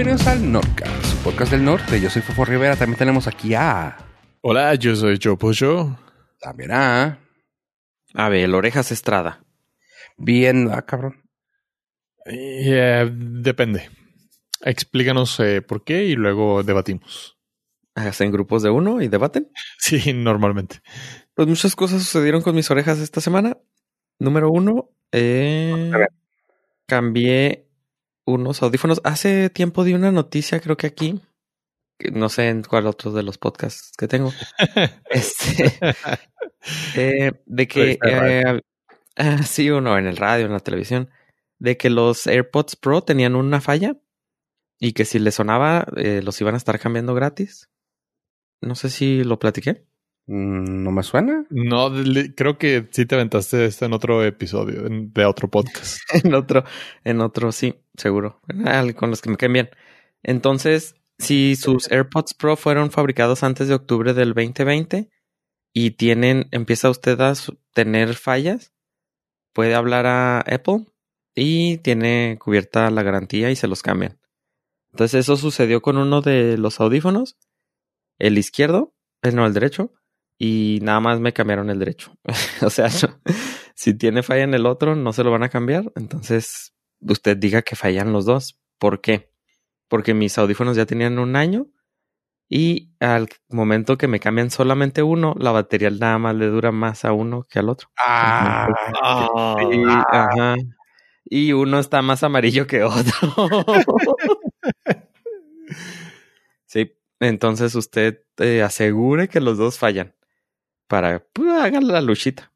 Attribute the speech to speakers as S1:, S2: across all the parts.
S1: bienvenidos al Nordcast, su podcast del norte. Yo soy Fofo Rivera. También tenemos aquí a.
S2: Hola, yo soy Joe Pollo.
S1: También a.
S3: A ver, Orejas Estrada.
S1: Bien, ah, cabrón.
S2: Eh, depende. Explícanos eh, por qué y luego debatimos.
S3: ¿Hacen grupos de uno y debaten?
S2: Sí, normalmente.
S3: Pues muchas cosas sucedieron con mis orejas esta semana. Número uno, eh, cambié unos audífonos. Hace tiempo di una noticia, creo que aquí, no sé en cuál otro de los podcasts que tengo, este, eh, de que, eh, ah, sí o no, en el radio, en la televisión, de que los AirPods Pro tenían una falla y que si les sonaba eh, los iban a estar cambiando gratis. No sé si lo platiqué.
S1: Mm, ¿No me suena?
S2: No, creo que sí te aventaste esto en otro episodio en- de otro podcast.
S3: en otro, en otro, sí, seguro. Ah, Con los que me queden bien. Entonces, si sus AirPods Pro fueron fabricados antes de octubre del 2020 y tienen, empieza usted a tener fallas, puede hablar a Apple y tiene cubierta la garantía y se los cambian. Entonces, eso sucedió con uno de los audífonos, el izquierdo, eh, no, el derecho, y nada más me cambiaron el derecho. o sea, no- si tiene falla en el otro, no se lo van a cambiar. Entonces, usted diga que fallan los dos. ¿Por qué? Porque mis audífonos ya tenían un año y al momento que me cambian solamente uno, la batería nada más le dura más a uno que al otro.
S1: Ah,
S3: Y, ajá. Y uno está más amarillo que otro. sí, entonces usted eh, asegure que los dos fallan para pues, hagan la luchita.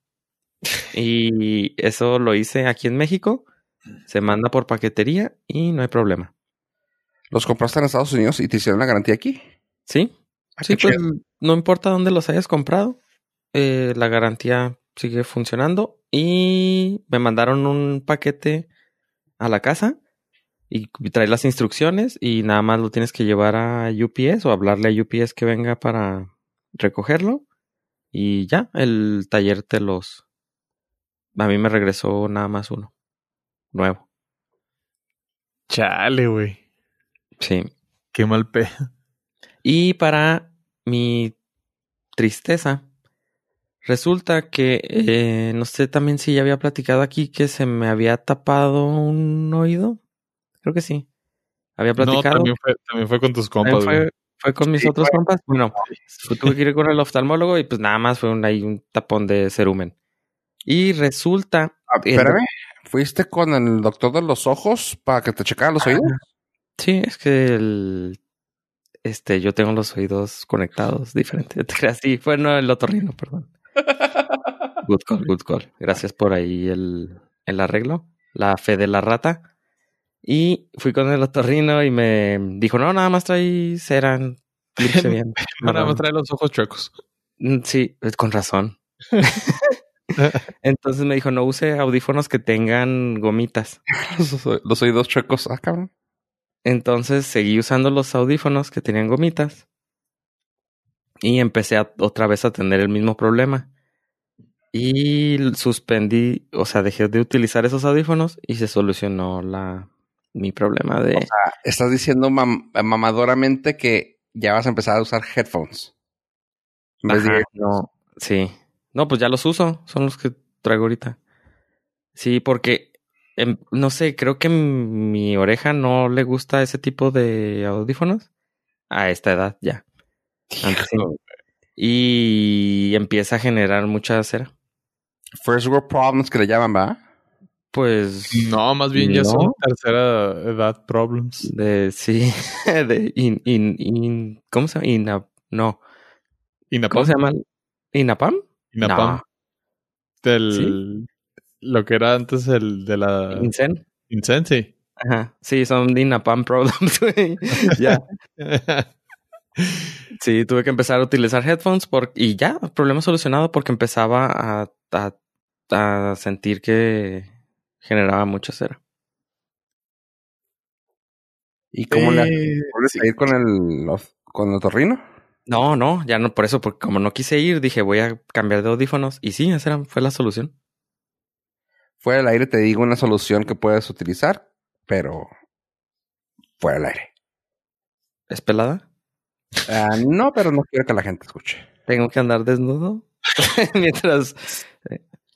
S3: Y eso lo hice aquí en México. Se manda por paquetería y no hay problema.
S1: ¿Los compraste en Estados Unidos y te hicieron la garantía aquí?
S3: ¿Sí?
S1: Ah,
S3: Sí, pues no importa dónde los hayas comprado, eh, la garantía sigue funcionando y me mandaron un paquete a la casa y trae las instrucciones y nada más lo tienes que llevar a UPS o hablarle a UPS que venga para recogerlo y ya, el taller te los... A mí me regresó nada más uno, nuevo.
S2: Chale, güey.
S3: Sí.
S2: Qué mal pe.
S3: Y para mi tristeza, resulta que eh, no sé también si ya había platicado aquí que se me había tapado un oído. Creo que sí. Había
S2: No,
S3: platicado.
S2: también fue, también fue con tus compas, güey.
S3: fue, fue con mis
S1: Sí,
S3: otros compas. Bueno, tuve que ir con el oftalmólogo y pues nada más fue un, ahí un tapón de cerumen. Y resulta.
S1: Ah,
S3: el-
S1: espérame. ¿Fuiste con el doctor de los ojos para que te checara los oídos?
S3: Sí, es que el. Este, yo tengo los oídos conectados diferentes. Te creas, Sí, fue no el otorrino, perdón. Good call, good call. Gracias por ahí el, el arreglo. La fe de la rata. Y fui con el otorrino y me dijo, no, nada más trae cera. bien.
S2: Nada más trae los ojos chuecos.
S3: Mm, Sí, con razón. Entonces me dijo, no use audífonos que tengan gomitas.
S1: Los, oídos chuecos. Ah, cabrón.
S3: Entonces seguí usando los audífonos que tenían gomitas y empecé a- otra vez a tener el mismo problema. Y suspendí, o sea, dejé de utilizar esos audífonos y se solucionó la mi problema de...
S1: Ah, Estás diciendo mam- mamadoramente que ya vas a empezar a usar headphones.
S3: Ajá, no, sí. No, pues ya los uso, son los que traigo ahorita. Sí, porque em, no sé, creo que mi oreja no le gusta ese tipo de audífonos a esta edad ya. Antes. Y empieza a generar mucha cera.
S1: First world problems que le llaman, ¿va?
S3: Pues
S2: No, más bien ya
S3: No.
S2: son tercera edad problems.
S3: de sí, de in, in, in- ¿cómo se llama? Ina- no,
S2: Inapam.
S3: ¿cómo se llama? ¿Inapam?
S2: Inapam.
S3: No.
S2: Del, Lo que era antes el de la
S3: ¿Incen?
S2: Incense.
S3: Ajá. Sí, son Inapam problems, güey. ya. Sí, tuve que empezar a utilizar headphones por, y ya, problema solucionado porque empezaba a, a, a sentir que generaba mucha cera.
S1: ¿Y cómo le
S2: Eh,
S1: vuelves
S2: sí.
S1: a ir con el con el otorrino?
S3: No, no, ya no por eso, porque como no quise ir, dije voy a cambiar de audífonos y sí, esa era- fue la solución.
S1: Fuera del aire te digo una solución que puedes utilizar, pero fuera del aire.
S3: ¿Es pelada?
S1: Ah, no, pero no quiero que la gente escuche.
S3: ¿Tengo que andar desnudo? Mientras...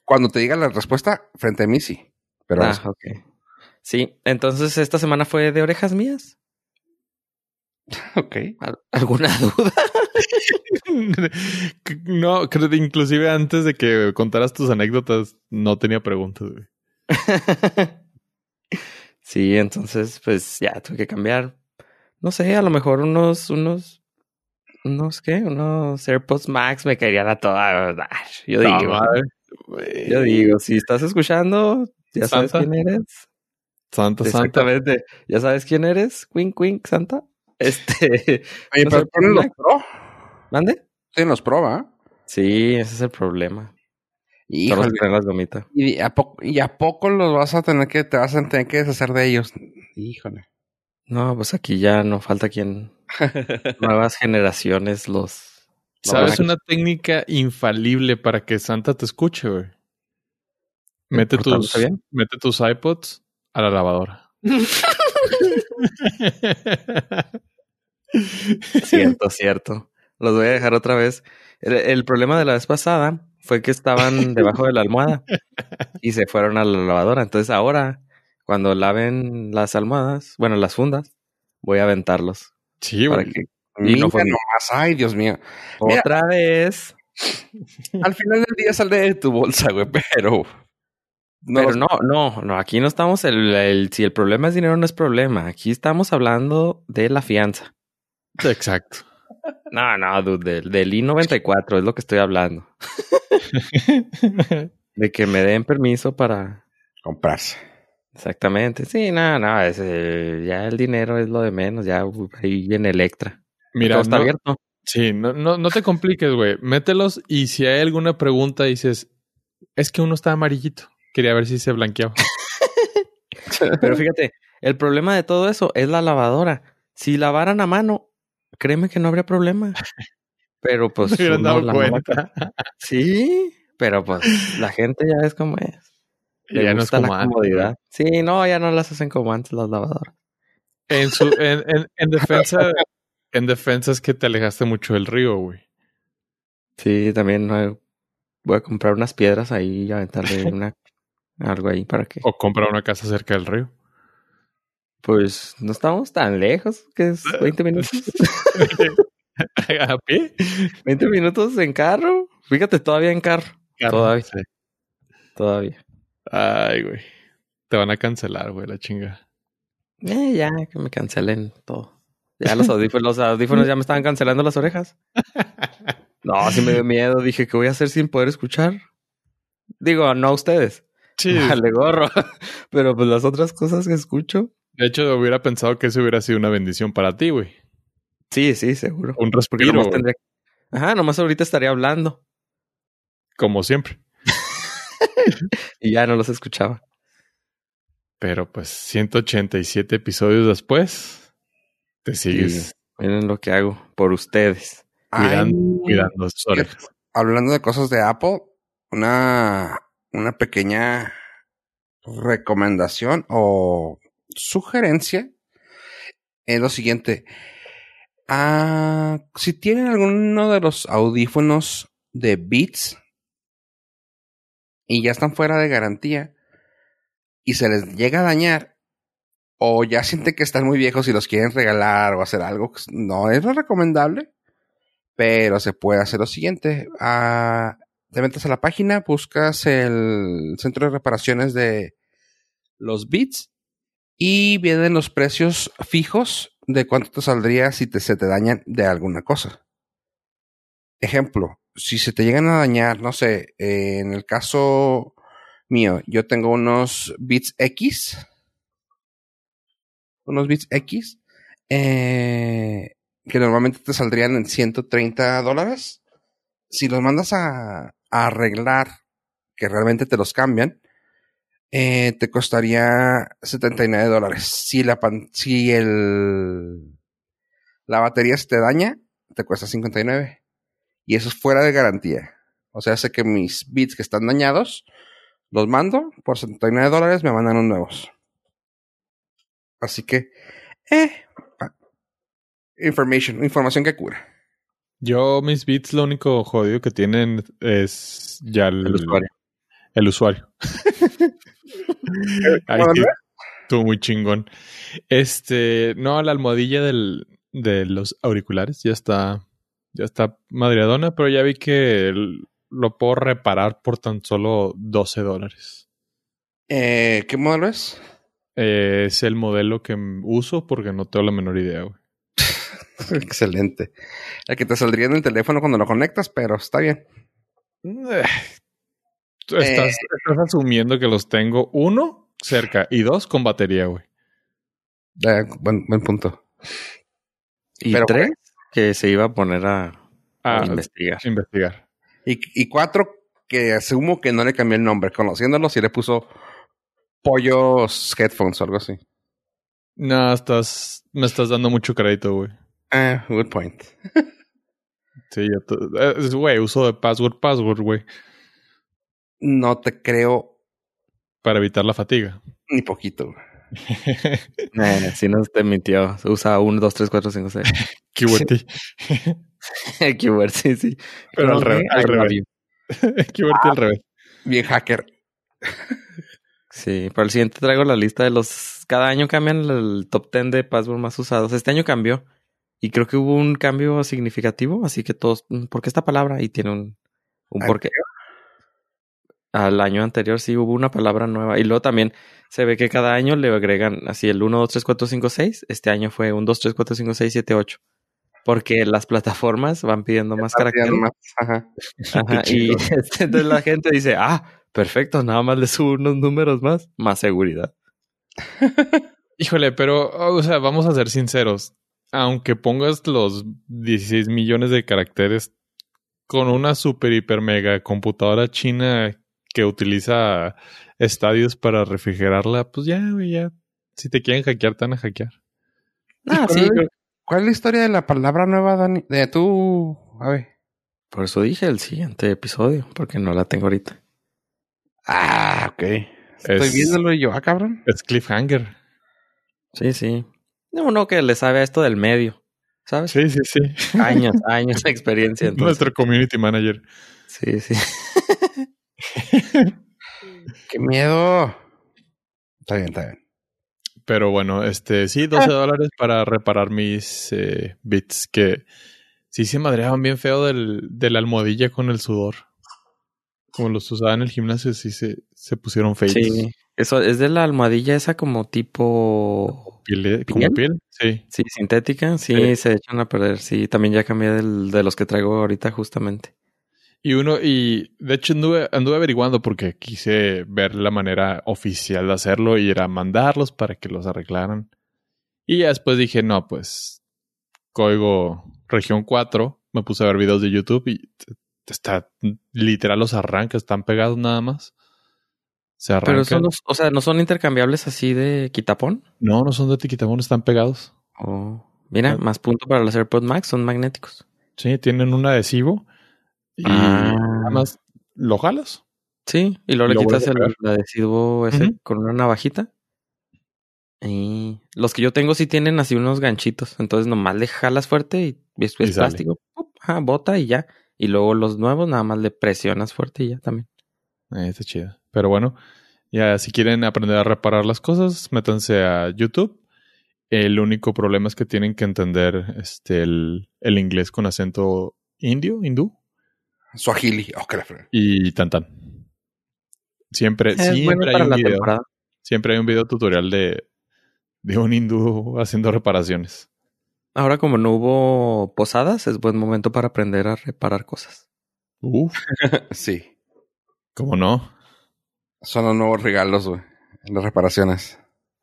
S1: Cuando te diga la respuesta, frente a mí sí. Pero
S3: ah, ok. Sí, entonces esta semana fue de orejas mías.
S1: ok.
S3: ¿Al- ¿Alguna duda?
S2: no, creo que inclusive antes de que contaras tus anécdotas, no tenía preguntas, güey.
S3: sí, entonces pues ya tuve que cambiar. No sé, a lo mejor unos, unos, unos qué, unos AirPods Max me caerían a toda. Yo digo, yo digo, si estás escuchando, ya sabes
S2: Santa.
S3: quién eres.
S2: Santa, Santa.
S3: Exactamente. ¿Ya sabes quién eres? Wink, wink, Santa. Este.
S1: Oye,
S3: No
S1: pero tienen los pro.
S3: ¿Mande?
S1: Tienen los pro, ¿va?
S3: Sí, ese es el problema.
S1: Híjole.
S3: las gomitas.
S1: ¿Y a, poco, ¿Y a poco los vas a tener que, te vas a tener que deshacer de ellos? Híjole.
S3: No, pues aquí ya no falta quien. Nuevas generaciones los.
S2: ¿Sabes una técnica infalible para que Santa te escuche, güey? Mete tus, mete tus iPods a la lavadora.
S3: Cierto, cierto. Los voy a dejar otra vez. El, el problema de la vez pasada fue que estaban debajo de la almohada y se fueron a la lavadora. Entonces ahora, cuando laven las almohadas, bueno, las fundas, voy a aventarlos.
S2: Sí,
S3: Para
S2: güey.
S3: que
S1: Y
S3: no fue-
S1: nomás. Ay, Dios mío. Mira.
S3: otra vez.
S1: Al final del día sale de tu bolsa, güey, pero... No,
S3: Pero no, no, no, aquí no estamos, el, el- si el problema es dinero no es problema, aquí estamos hablando de la fianza.
S2: Exacto.
S3: No, no, dude, del, del I-94 es lo que estoy hablando. De que me den permiso para...
S1: comprarse.
S3: Exactamente, sí, no, no, ese, ya el dinero es lo de menos, ya uh, ahí viene Electra.
S2: Mira,
S3: Todo está
S2: no-
S3: abierto.
S2: sí, no, no, no te compliques, güey. Mételos y si hay alguna pregunta dices, es que uno está amarillito. Quería ver si se blanqueaba.
S3: Pero fíjate, el problema de todo eso es la lavadora. Si lavaran a mano, créeme que no habría problema. Pero pues...
S2: Se hubieran dado cuenta.
S3: Sí, pero pues la gente ya es como es. Le
S2: ya no es como
S3: la
S2: antes,
S3: comodidad. Sí, no, ya no las hacen como antes las lavadoras.
S2: En, su, en, en, en defensa, en defensa es que te alejaste mucho del río, güey.
S3: Sí, también no, voy a comprar unas piedras ahí y aventarle una algo ahí para que
S2: O comprar una casa cerca del río.
S3: pues no estamos tan lejos, que es 20 minutos.
S2: ¿A pie?
S3: 20 minutos en carro. Fíjate, todavía en carro. Todavía.
S2: Sí.
S3: Todavía.
S2: Ay, güey. Te van a cancelar, güey, la chinga.
S3: Eh, ya, que me cancelen todo. Ya los audífonos, los audífonos ya me estaban cancelando las orejas. No, sí me dio miedo. Dije, ¿qué voy a hacer sin poder escuchar? Digo, no a ustedes.
S2: Sí.
S3: Vale, gorro. Pero pues las otras cosas que escucho.
S2: De hecho, hubiera pensado que eso hubiera sido una bendición para ti, güey.
S3: Sí, sí, seguro.
S2: Un respiro,
S3: nomás tendría... Ajá, nomás ahorita estaría hablando.
S2: como siempre.
S3: Y ya no los escuchaba.
S2: Pero pues 187 episodios después, te sigues
S3: Miren lo que hago por ustedes.
S2: cuidando,
S1: Ay,
S2: cuidando sus orejas.
S1: Hablando de cosas de Apple, una, una pequeña recomendación o sugerencia es lo siguiente. Ah, si tienen alguno de los audífonos de Beats y ya están fuera de garantía y se les llega a dañar o ya sienten que están muy viejos y los quieren regalar o hacer algo, pues, no es lo recomendable, pero se puede hacer lo siguiente. Ah, te metes a la página, buscas el centro de reparaciones de los Beats y vienen los precios fijos de cuánto te saldría si se te dañan de alguna cosa. Ejemplo, si se te llegan a dañar, no sé, en el caso mío, yo tengo unos Beats X, unos Beats X, eh, que normalmente te saldrían en 130 dólares. Si los mandas a arreglar, que realmente te los cambian, eh, te costaría 79 dólares. Si la pan- si el la batería se te daña, te cuesta 59. Y eso es fuera de garantía. O sea, sé que mis bits que están dañados, los mando por 79 dólares, me mandan unos nuevos. Así que, eh, Information, información que cura.
S2: Yo, mis bits, lo único jodido que tienen es ya el,
S3: El usuario.
S2: El usuario. Ay,
S1: ¿Cómo
S2: sí,
S1: lo
S2: estuvo muy chingón. Este, no, la almohadilla del, de los auriculares ya está, ya está madreadona, pero ya vi que el- lo puedo reparar por tan solo 12 dólares.
S1: Eh, ¿Qué modelo es?
S2: Eh, es el modelo que uso porque no tengo la menor idea, güey.
S1: Excelente. El que te saldría en el teléfono cuando lo conectas, pero está bien.
S2: Eh, tú Estás, asumiendo que los tengo, uno, cerca, y dos, con batería, güey.
S1: Eh, buen, buen punto.
S3: Y
S1: Pero,
S3: tres, que se iba a poner a, a
S2: A
S3: investigar.
S2: investigar.
S1: Y, y cuatro, que asumo que no le cambió el nombre. Conociéndolo, si le puso pollos headphones o algo así.
S2: No, estás, me estás dando mucho crédito, güey.
S1: Ah, good point.
S2: Sí, ya to- eh, güey, uso de password, password, güey,
S1: No te creo
S2: para evitar la fatiga.
S1: ni poquito. güey.
S3: Eh, si no te mintió. Usa 1, 2, 3, 4, 5, 6.
S2: QWERTY.
S3: Keyword, sí, sí.
S2: Pero al, revés, al revés.
S3: you.
S2: QWERTY al revés.
S1: Bien hacker.
S3: Sí, para el siguiente traigo la lista de los... Cada año cambian el top 10 de password más usados. Este año cambió. Y creo que hubo un cambio significativo. Así que todos... mm, ¿Por qué esta palabra? Y tiene un, un porqué. Al año anterior sí hubo una palabra nueva. Y luego también se ve que cada año le agregan así el 1, 2, 3, 4, 5, 6. Este año fue 1, 2, 3, 4, 5, 6, 7, 8. Porque las plataformas van pidiendo más caracteres.
S1: Más, ajá.
S3: Ajá, y este, entonces la gente dice, ah, perfecto, nada más le subo unos números más, más seguridad.
S2: Híjole, pero, o sea, vamos a ser sinceros. Aunque pongas los 16 millones de caracteres con una super, hiper, mega computadora china que utiliza estadios para refrigerarla, pues ya, güey, ya. Si te quieren hackear, te van a hackear.
S3: Ah,
S1: ¿Cuál
S3: sí,
S1: es- ¿Cuál es la historia de la palabra nueva, Dani? De tú. A ver.
S3: por eso dije el siguiente episodio, porque no la tengo ahorita.
S1: Ah, ok. Estoy
S2: Es-
S1: viéndolo yo, ah, cabrón.
S2: Es cliffhanger.
S3: Sí, sí. Uno que le sabe a esto del medio, ¿sabes?
S2: Sí, sí, sí.
S3: Años, años de experiencia. Entonces.
S2: Nuestro community manager.
S3: Sí, sí.
S1: ¡Qué miedo! Está bien, está bien.
S2: Pero bueno, este, sí, 12 dólares para reparar mis eh, bits que sí se madreaban bien feo del, de la almohadilla con el sudor. Como los usaba en el gimnasio, sí se, se pusieron feitos.
S3: Sí. Eso es de la almohadilla esa como tipo...
S2: Piel- como
S3: ¿Piel?
S2: piel, sí.
S3: Sí, sintética. Sí,
S2: Sí.
S3: se echan a perder. Sí, también ya cambié del, de los que traigo ahorita justamente.
S2: Y uno, y de hecho anduve, anduve averiguando porque quise ver la manera oficial de hacerlo y era mandarlos para que los arreglaran. Y ya después dije, no, pues, código región 4, me puse a ver videos de YouTube y está literal los arranca, están pegados nada más. Se arrancan.
S3: Pero son los, o sea, ¿no son intercambiables así de quitapón?
S2: No, no son de tiquitabón, están pegados.
S3: Oh, mira,
S2: Ah.
S3: más punto para los AirPods Max, son magnéticos.
S2: Sí, tienen un adhesivo y
S3: Ah.
S2: nada más lo jalas.
S3: Sí, y luego le quitas el, el adhesivo ese con una navajita. Y los que yo tengo sí tienen así unos ganchitos. Entonces nomás le jalas fuerte y es,
S2: Y
S3: plástico. Ajá, bota y ya. Y luego los nuevos nada más le presionas fuerte y ya también.
S2: Eh, está chido. Pero bueno, ya si quieren aprender a reparar las cosas, métanse a YouTube. El único problema es que tienen que entender este el, el inglés con acento indio, hindú
S1: Swahili. Oh, qué la fregada.
S2: y tan tan. Siempre,
S3: Es bueno
S2: siempre hay
S3: para
S2: un video.
S3: temporada.
S2: Siempre hay un video tutorial de, de un hindú haciendo reparaciones.
S3: Ahora como no hubo posadas, es buen momento para aprender a reparar cosas.
S2: Uf,
S1: Sí.
S2: ¿cómo no?
S1: Son los nuevos regalos, güey. en Las reparaciones.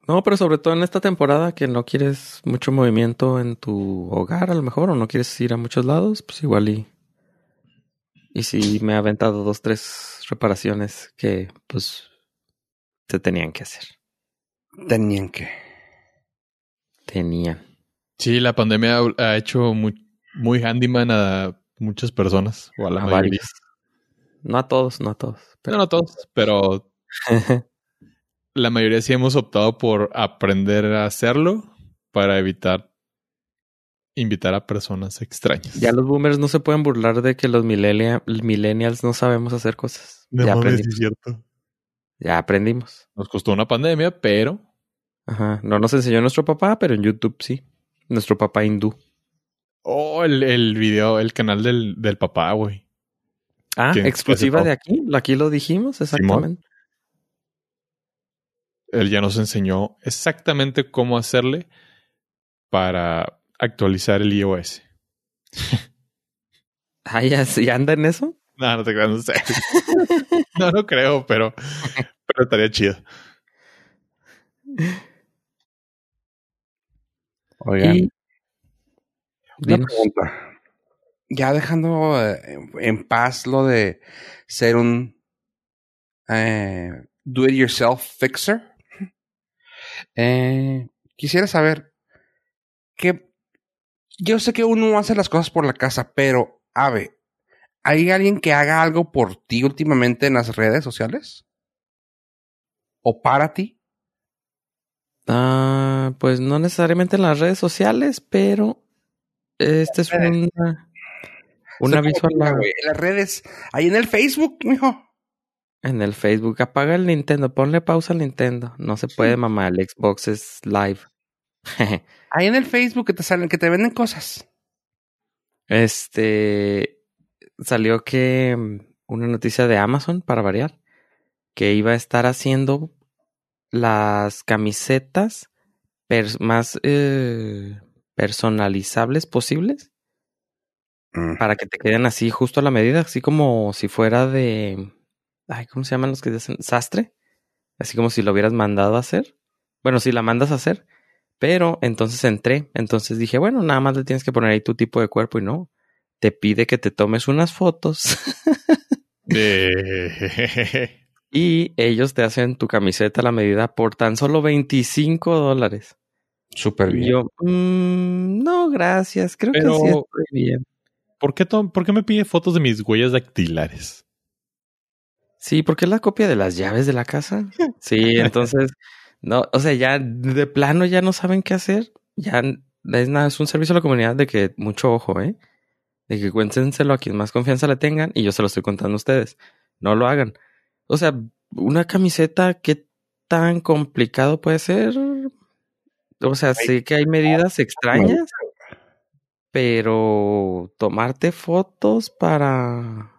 S3: No, pero sobre todo en esta temporada que no quieres mucho movimiento en tu hogar, a lo mejor, o no quieres ir a muchos lados, pues igual y. Y si me ha aventado dos, tres reparaciones que, pues, se tenían que hacer.
S1: Tenían que.
S3: Tenían.
S2: Sí, la pandemia ha- ha hecho muy, muy handyman a muchas personas, o a la
S3: A
S2: mayoría.
S3: varios. No a todos, no a todos.
S2: No,
S3: Pero...
S2: no todos, pero la mayoría sí hemos optado por aprender a hacerlo para evitar invitar a personas extrañas.
S3: Ya los boomers no se pueden burlar de que los millennia- millennials no sabemos hacer cosas.
S2: No
S3: ya, aprendimos.
S2: es cierto.
S3: ya aprendimos.
S2: Nos costó una pandemia, pero
S3: Ajá. No nos enseñó nuestro papá, pero en YouTube sí. Nuestro papá hindú.
S2: Oh, el, el video, el canal del, del papá, güey.
S3: Ah,
S2: ¿Quién?
S3: exclusiva
S2: ¿Ese
S3: de aquí. Aquí lo dijimos, exactamente.
S2: Él ya nos enseñó exactamente cómo hacerle para actualizar el iOS.
S3: Ah, ya, ya anda en eso.
S2: No, no te creas, no sé. no, no creo, pero, pero estaría chido.
S1: Oigan,
S3: Y-
S1: una pregunta. Ya dejando eh, en paz lo de ser un eh, do-it-yourself fixer, eh, quisiera saber que yo sé que uno hace las cosas por la casa, pero, Ave, ¿hay alguien que haga algo por ti últimamente en las redes sociales? ¿O para ti?
S3: Ah, pues no necesariamente en las redes sociales, pero este es un, un
S1: Soy
S3: aviso a
S1: como,
S3: la-
S1: güey, En las redes, ahí en el Facebook, mijo.
S3: en el Facebook. Apaga el Nintendo, ponle pausa al Nintendo. No se puede, mamá, el Xbox es live.
S1: Ahí en el Facebook que te salen, que te venden cosas.
S3: Este salió que mm, una noticia de Amazon para variar que iba a estar haciendo las camisetas más eh, personalizables posibles
S1: Mm.
S3: para que te queden así justo a la medida, así como si fuera de ay, ¿cómo se llaman los que hacen sastre? Así como si lo hubieras mandado a hacer. Bueno, si la mandas a hacer, pero entonces entré, entonces dije, bueno, nada más le tienes que poner ahí tu tipo de cuerpo y no, te pide que te tomes unas fotos
S2: De...
S3: y ellos te hacen tu camiseta a la medida por tan solo 25 dólares.
S1: Súper
S3: Y
S1: bien.
S3: yo, "Mm, no, gracias, creo
S2: Pero-
S3: que sí estoy bien.
S2: ¿Por qué, ¿Por qué me pide fotos de mis huellas dactilares?
S3: Sí, porque es la copia de las llaves de la casa. Sí, entonces, no, o sea, ya de plano ya no saben qué hacer. Ya es nada, es un servicio a la comunidad de que mucho ojo, ¿eh? De que cuéntenselo a quien más confianza le tengan y yo se lo estoy contando a ustedes. No lo hagan. O sea, una camiseta, ¿qué tan complicado puede ser? O sea, sé que hay medidas extrañas, pero tomarte fotos para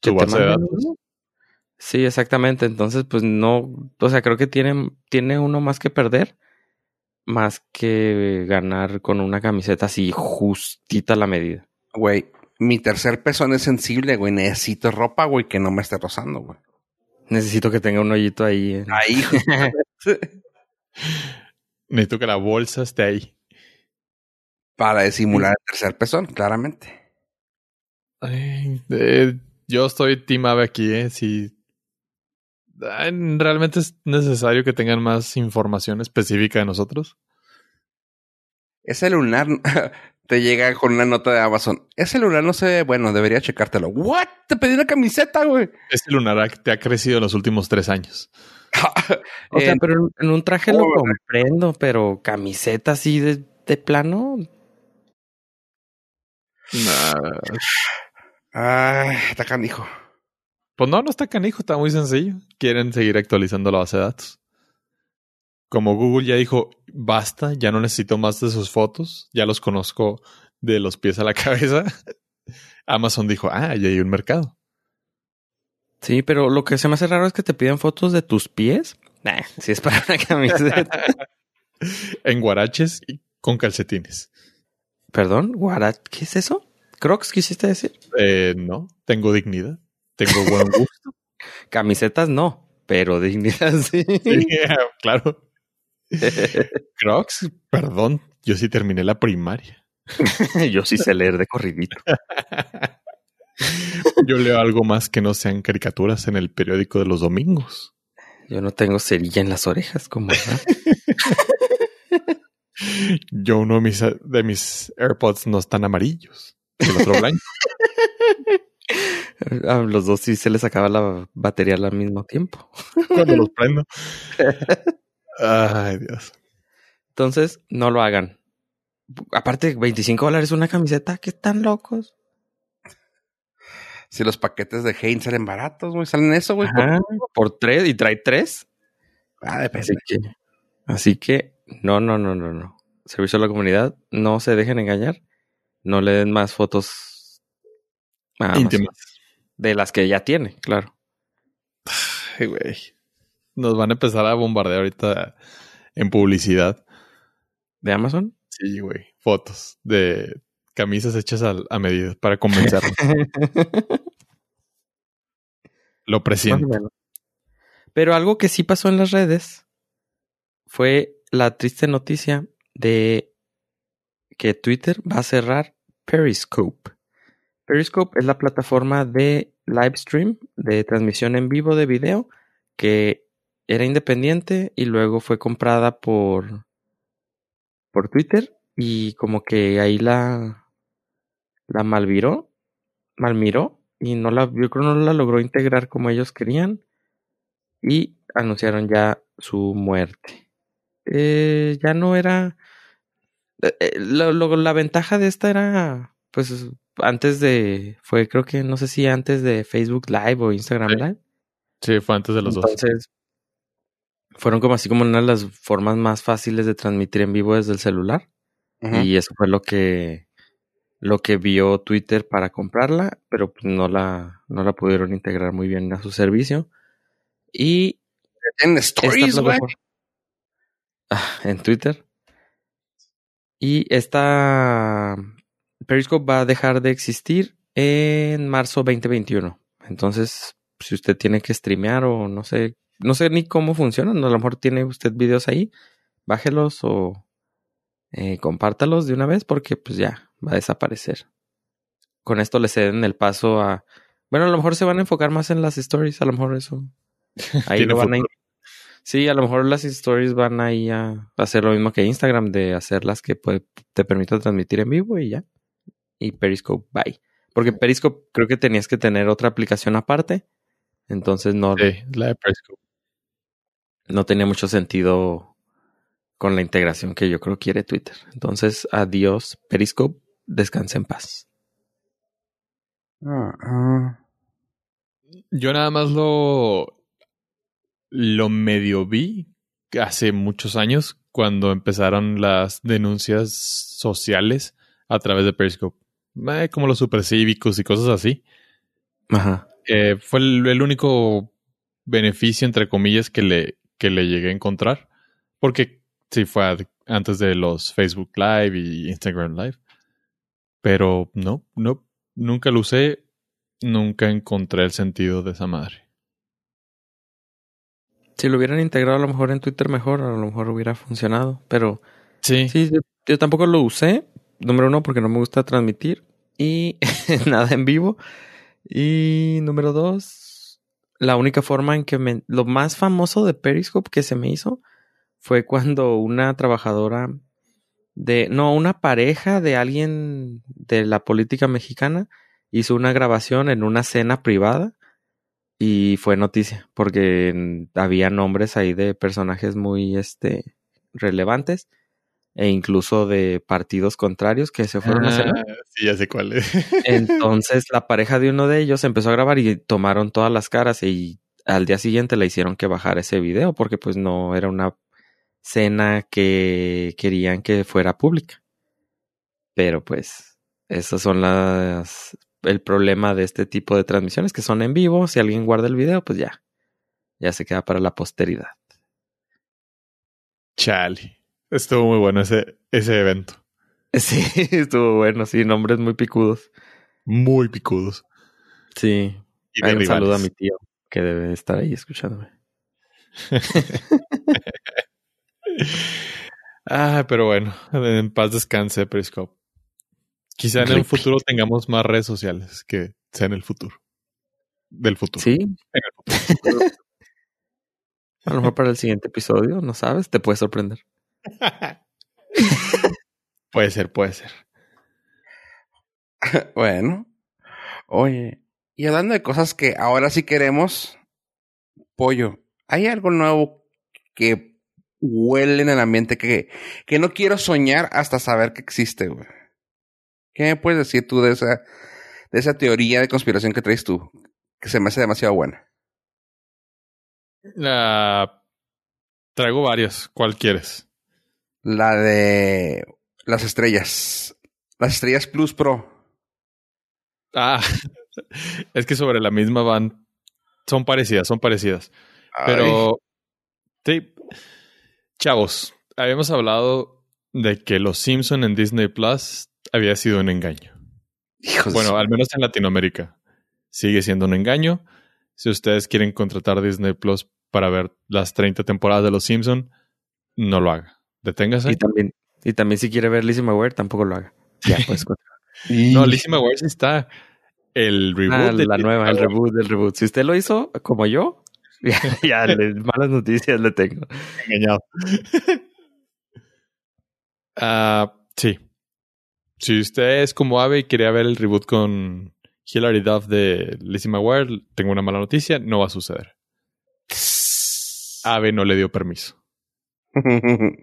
S3: que
S2: Tu
S3: te
S2: base de datos.
S3: Sí, exactamente. Entonces, pues no, o sea, creo que tiene, tiene uno más que perder, más que ganar con una camiseta así justita a la medida.
S1: Güey, mi tercer pezón es sensible, güey. Necesito ropa, güey, que no me esté rozando, güey.
S3: Necesito que tenga un hoyito ahí. en-
S1: Ahí.
S2: Necesito que la bolsa esté ahí.
S1: Para disimular el tercer pezón, claramente.
S2: Ay, eh, yo estoy team Ave aquí, ¿eh? Si Ay, realmente es necesario que tengan más información específica de nosotros.
S1: Ese lunar te llega con una nota de Amazon. Ese lunar no se ve bueno, debería checártelo. ¿What? Te pedí una camiseta, güey.
S2: Este lunar te ha crecido en los últimos tres años.
S3: O sea, pero en, un traje lo
S1: Oh.
S3: comprendo, pero camiseta así de, de plano.
S2: Nah,
S1: Ay, está canijo.
S2: Pues no, no está canijo, está muy sencillo. Quieren seguir actualizando la base de datos. Como Google ya dijo, basta, ya no necesito más de sus fotos, ya los conozco de los pies a la cabeza. Amazon dijo, ah, ya hay un mercado.
S3: Sí, pero lo que se me hace raro es que te piden fotos de tus pies. Nah, si es para una camiseta.
S2: En guaraches y con calcetines.
S3: Perdón, guarat, ¿qué es eso? Crocs, quisiste decir.
S2: Eh, no, tengo dignidad, tengo buen gusto.
S3: Camisetas no, pero dignidad sí.
S2: Sí, claro. Crocs, perdón, yo sí terminé la primaria.
S3: Yo sí sé leer de corridito.
S2: Yo leo algo más que no sean caricaturas en el periódico de los domingos.
S3: Yo no tengo cerilla en las orejas como.
S2: Yo uno de mis, de mis AirPods no están amarillos. El otro blanco.
S3: A los dos sí se les acaba la batería al mismo tiempo.
S2: cuando los prendo. Ay, Dios.
S3: Entonces, no lo hagan. Aparte, 25 dólares una camiseta, que están locos.
S1: Si los paquetes de Heinz salen baratos, güey, salen eso, güey.
S3: Por tres y trae tres.
S1: Ah, depende.
S3: Así que, así que, no, no, no, no, no. Servicio a la comunidad, no se dejen engañar. No le den más fotos más.
S2: Íntimas.
S3: de las que ya tiene, claro.
S2: Ay, güey. Nos van a empezar a bombardear ahorita en publicidad.
S3: ¿De Amazon?
S2: Sí, güey. Fotos de camisas hechas a, a medida para convencernos. Lo presiento.
S3: Pero algo que sí pasó en las redes fue la triste noticia de que Twitter va a cerrar Periscope. Periscope es la plataforma de live stream, de transmisión en vivo de video, que era independiente y luego fue comprada por, por Twitter y como que ahí la, la malviró, malmiró y no la, yo creo no la logró integrar como ellos querían y anunciaron ya su muerte. Eh, ya no era... eh, eh, lo- lo- la ventaja de esta era, pues, antes de, fue creo que, no sé si antes de Facebook Live o Instagram
S2: Sí.
S3: Live.
S2: Sí, fue antes de los dos.
S3: Entonces, fueron como así como una de las formas más fáciles de transmitir en vivo desde el celular. Y eso fue lo que lo que vio Twitter para comprarla, pero pues no la, no la pudieron integrar muy bien a su servicio. Y
S1: En stories, güey.
S3: en Twitter. Y esta Periscope va a dejar de existir en marzo 2021. Entonces, si usted tiene que streamear o no sé, no sé ni cómo funcionan, a lo mejor tiene usted videos ahí, bájelos o eh, compártalos de una vez porque pues ya va a desaparecer. Con esto le ceden el paso a... Bueno, a lo mejor se van a enfocar más en las stories, a lo mejor eso. Ahí lo van a. Sí, a lo mejor las stories van ahí a hacer lo mismo que Instagram, de hacerlas que puede- te permitan transmitir en vivo y ya. Y Periscope, bye. Porque Periscope creo que tenías que tener otra aplicación aparte. Entonces no,
S2: Sí, la de Periscope.
S3: no tenía mucho sentido con la integración que yo creo quiere Twitter. Entonces, adiós Periscope, descansa en paz.
S1: Ah, ah.
S2: Yo nada más lo. Lo medio vi hace muchos años cuando empezaron las denuncias sociales a través de Periscope. Eh, como los supercívicos y cosas así.
S3: Ajá.
S2: Eh, fue el, el único beneficio, entre comillas, que le, que le llegué a encontrar. Porque sí fue antes de los Facebook Live y Instagram Live. Pero no, no, nunca lo usé. Nunca encontré el sentido de esa madre.
S3: Si lo hubieran integrado a lo mejor en Twitter mejor, a lo mejor hubiera funcionado. Pero
S2: Sí.
S3: Sí, yo, yo tampoco lo usé. Número uno, porque no me gusta transmitir. Y nada en vivo. Y número dos, la única forma en que me... Lo más famoso de Periscope que se me hizo fue cuando una trabajadora de... No, una pareja de alguien de la política mexicana hizo una grabación en una cena privada y fue noticia porque había nombres ahí de personajes muy este relevantes e incluso de partidos contrarios que se fueron a cenar.
S2: Ah, sí, ya sé cuál es.
S3: Entonces la pareja de uno de ellos empezó a grabar y tomaron todas las caras y al día siguiente le hicieron que bajara ese video porque pues no era una cena que querían que fuera pública. Pero pues esos son las el problema de este tipo de transmisiones que son en vivo, si alguien guarda el video pues ya ya se queda para la posteridad.
S2: Chale. Estuvo muy bueno ese, ese evento.
S3: Sí, estuvo bueno, sí, nombres muy picudos.
S2: Muy picudos.
S3: Sí,
S2: Y
S3: Hay un saludo a mi tío que debe estar ahí escuchándome.
S2: Ah, pero bueno, en paz descanse Periscope. Quizá en el futuro tengamos más redes sociales que sea en el futuro. Del futuro.
S3: Sí,
S2: En el futuro.
S3: a lo mejor para el siguiente episodio, no sabes, te puede sorprender.
S2: puede ser, puede ser.
S1: Bueno. Oye, y hablando de cosas que ahora sí queremos, pollo, ¿hay algo nuevo que huele en el ambiente que, que no quiero soñar hasta saber que existe, güey. ¿Qué me puedes decir tú de esa, de esa teoría de conspiración que traes tú? Que se me hace demasiado buena.
S2: La... Traigo varias. ¿Cuál quieres?
S1: La de las estrellas. Las estrellas Plus Pro.
S2: Ah, es que sobre la misma van. Son parecidas, son parecidas. Pero. Sí. Chavos, habíamos hablado de que Los Simpson en Disney Plus había sido un engaño. bueno, al menos en Latinoamérica. Sigue siendo un engaño. Si ustedes quieren contratar Disney Plus para ver las 30 temporadas de Los Simpson, no lo haga. Deténgase.
S3: Y también, y también si quiere ver Lizzie McGuire, tampoco lo haga. Ya, pues.
S2: no, Lizzie McGuire sí está. El reboot.
S3: Ah, la nueva, el reboot del reboot. Si usted lo hizo, como yo, ya, malas noticias le tengo.
S2: Engañado. Ah, sí. Si usted es como Ave y quería ver el reboot con Hilary Duff de Lizzie McGuire, tengo una mala noticia, no va a suceder. Ave no le dio permiso.
S3: no,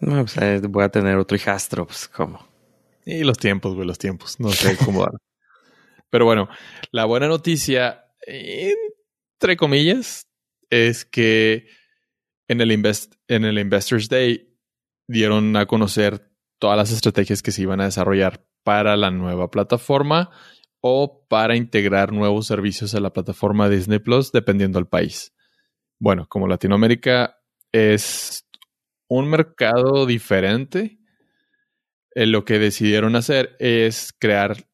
S3: pues eh, voy a tener otro hijastro, pues, ¿cómo?
S2: Y los tiempos, güey, los tiempos. No sé cómo Pero bueno, la buena noticia, entre comillas, es que en el, Invest en el Investors Day dieron a conocer todas las estrategias que se iban a desarrollar para la nueva plataforma o para integrar nuevos servicios a la plataforma Disney Plus, dependiendo del país. Bueno, como Latinoamérica es un mercado diferente, eh, lo que decidieron hacer es crear,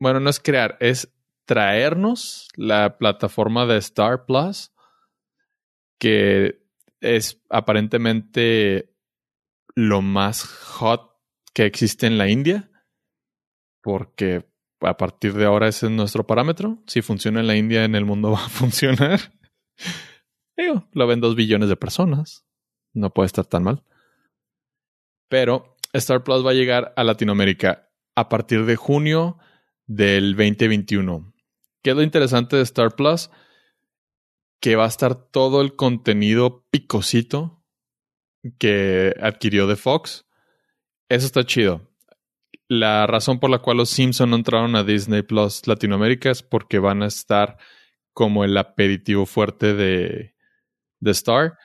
S2: bueno, no es crear, es traernos la plataforma de Star Plus, que es aparentemente lo más hot que existe en la India, porque a partir de ahora ese es nuestro parámetro. Si funciona en la India, en el mundo va a funcionar. Digo, lo ven dos billones de personas. No puede estar tan mal. Pero Star Plus va a llegar a Latinoamérica a partir de junio del 2021. ¿Qué es lo interesante de Star Plus? Que va a estar todo el contenido picosito que adquirió de Fox. Eso está chido. La razón por la cual los Simpson no entraron a Disney Plus Latinoamérica es porque van a estar como el aperitivo fuerte de, de Star,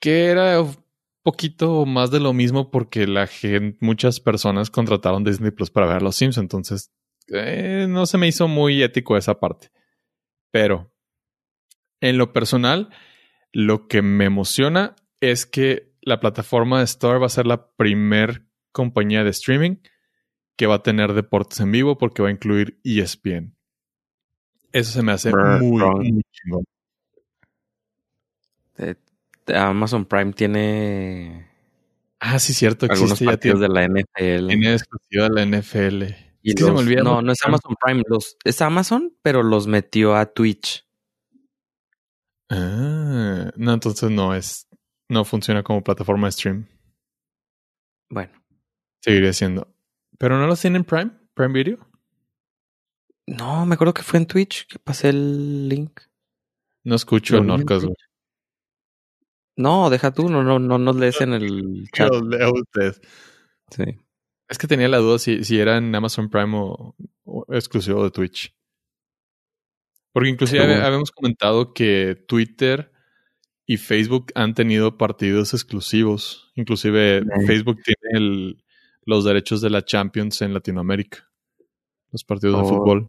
S2: que era un poquito más de lo mismo porque la gente, muchas personas contrataron Disney Plus para ver los Simpsons, entonces eh, no se me hizo muy ético esa parte. Pero en lo personal, lo que me emociona es que la plataforma de Star va a ser la primer compañía de streaming que va a tener deportes en vivo porque va a incluir ESPN. Eso se me hace muy, muy chingón.
S3: Amazon Prime tiene.
S2: Ah, sí, cierto.
S3: Algunos partidos de la NFL.
S2: Tiene exclusiva de la NFL.
S3: Y se me olvida no, no es Amazon Prime. Los, es Amazon, pero los metió a Twitch.
S2: Ah, no, entonces no es. No funciona como plataforma de stream.
S3: Bueno.
S2: Seguiría siendo. ¿Pero no los tienen Prime? ¿Prime Video?
S3: No, me acuerdo que fue en Twitch que pasé el link.
S2: No escucho el Norcas,
S3: No, deja tú, no, no, no nos lees en el chat.
S2: Yo leo usted.
S3: Sí.
S2: Es que tenía la duda si, si era en Amazon Prime o, exclusivo de Twitch. Porque inclusive habíamos comentado que Twitter y Facebook han tenido partidos exclusivos. Inclusive Facebook tiene el, los derechos de la Champions en Latinoamérica. Los partidos de oh. fútbol.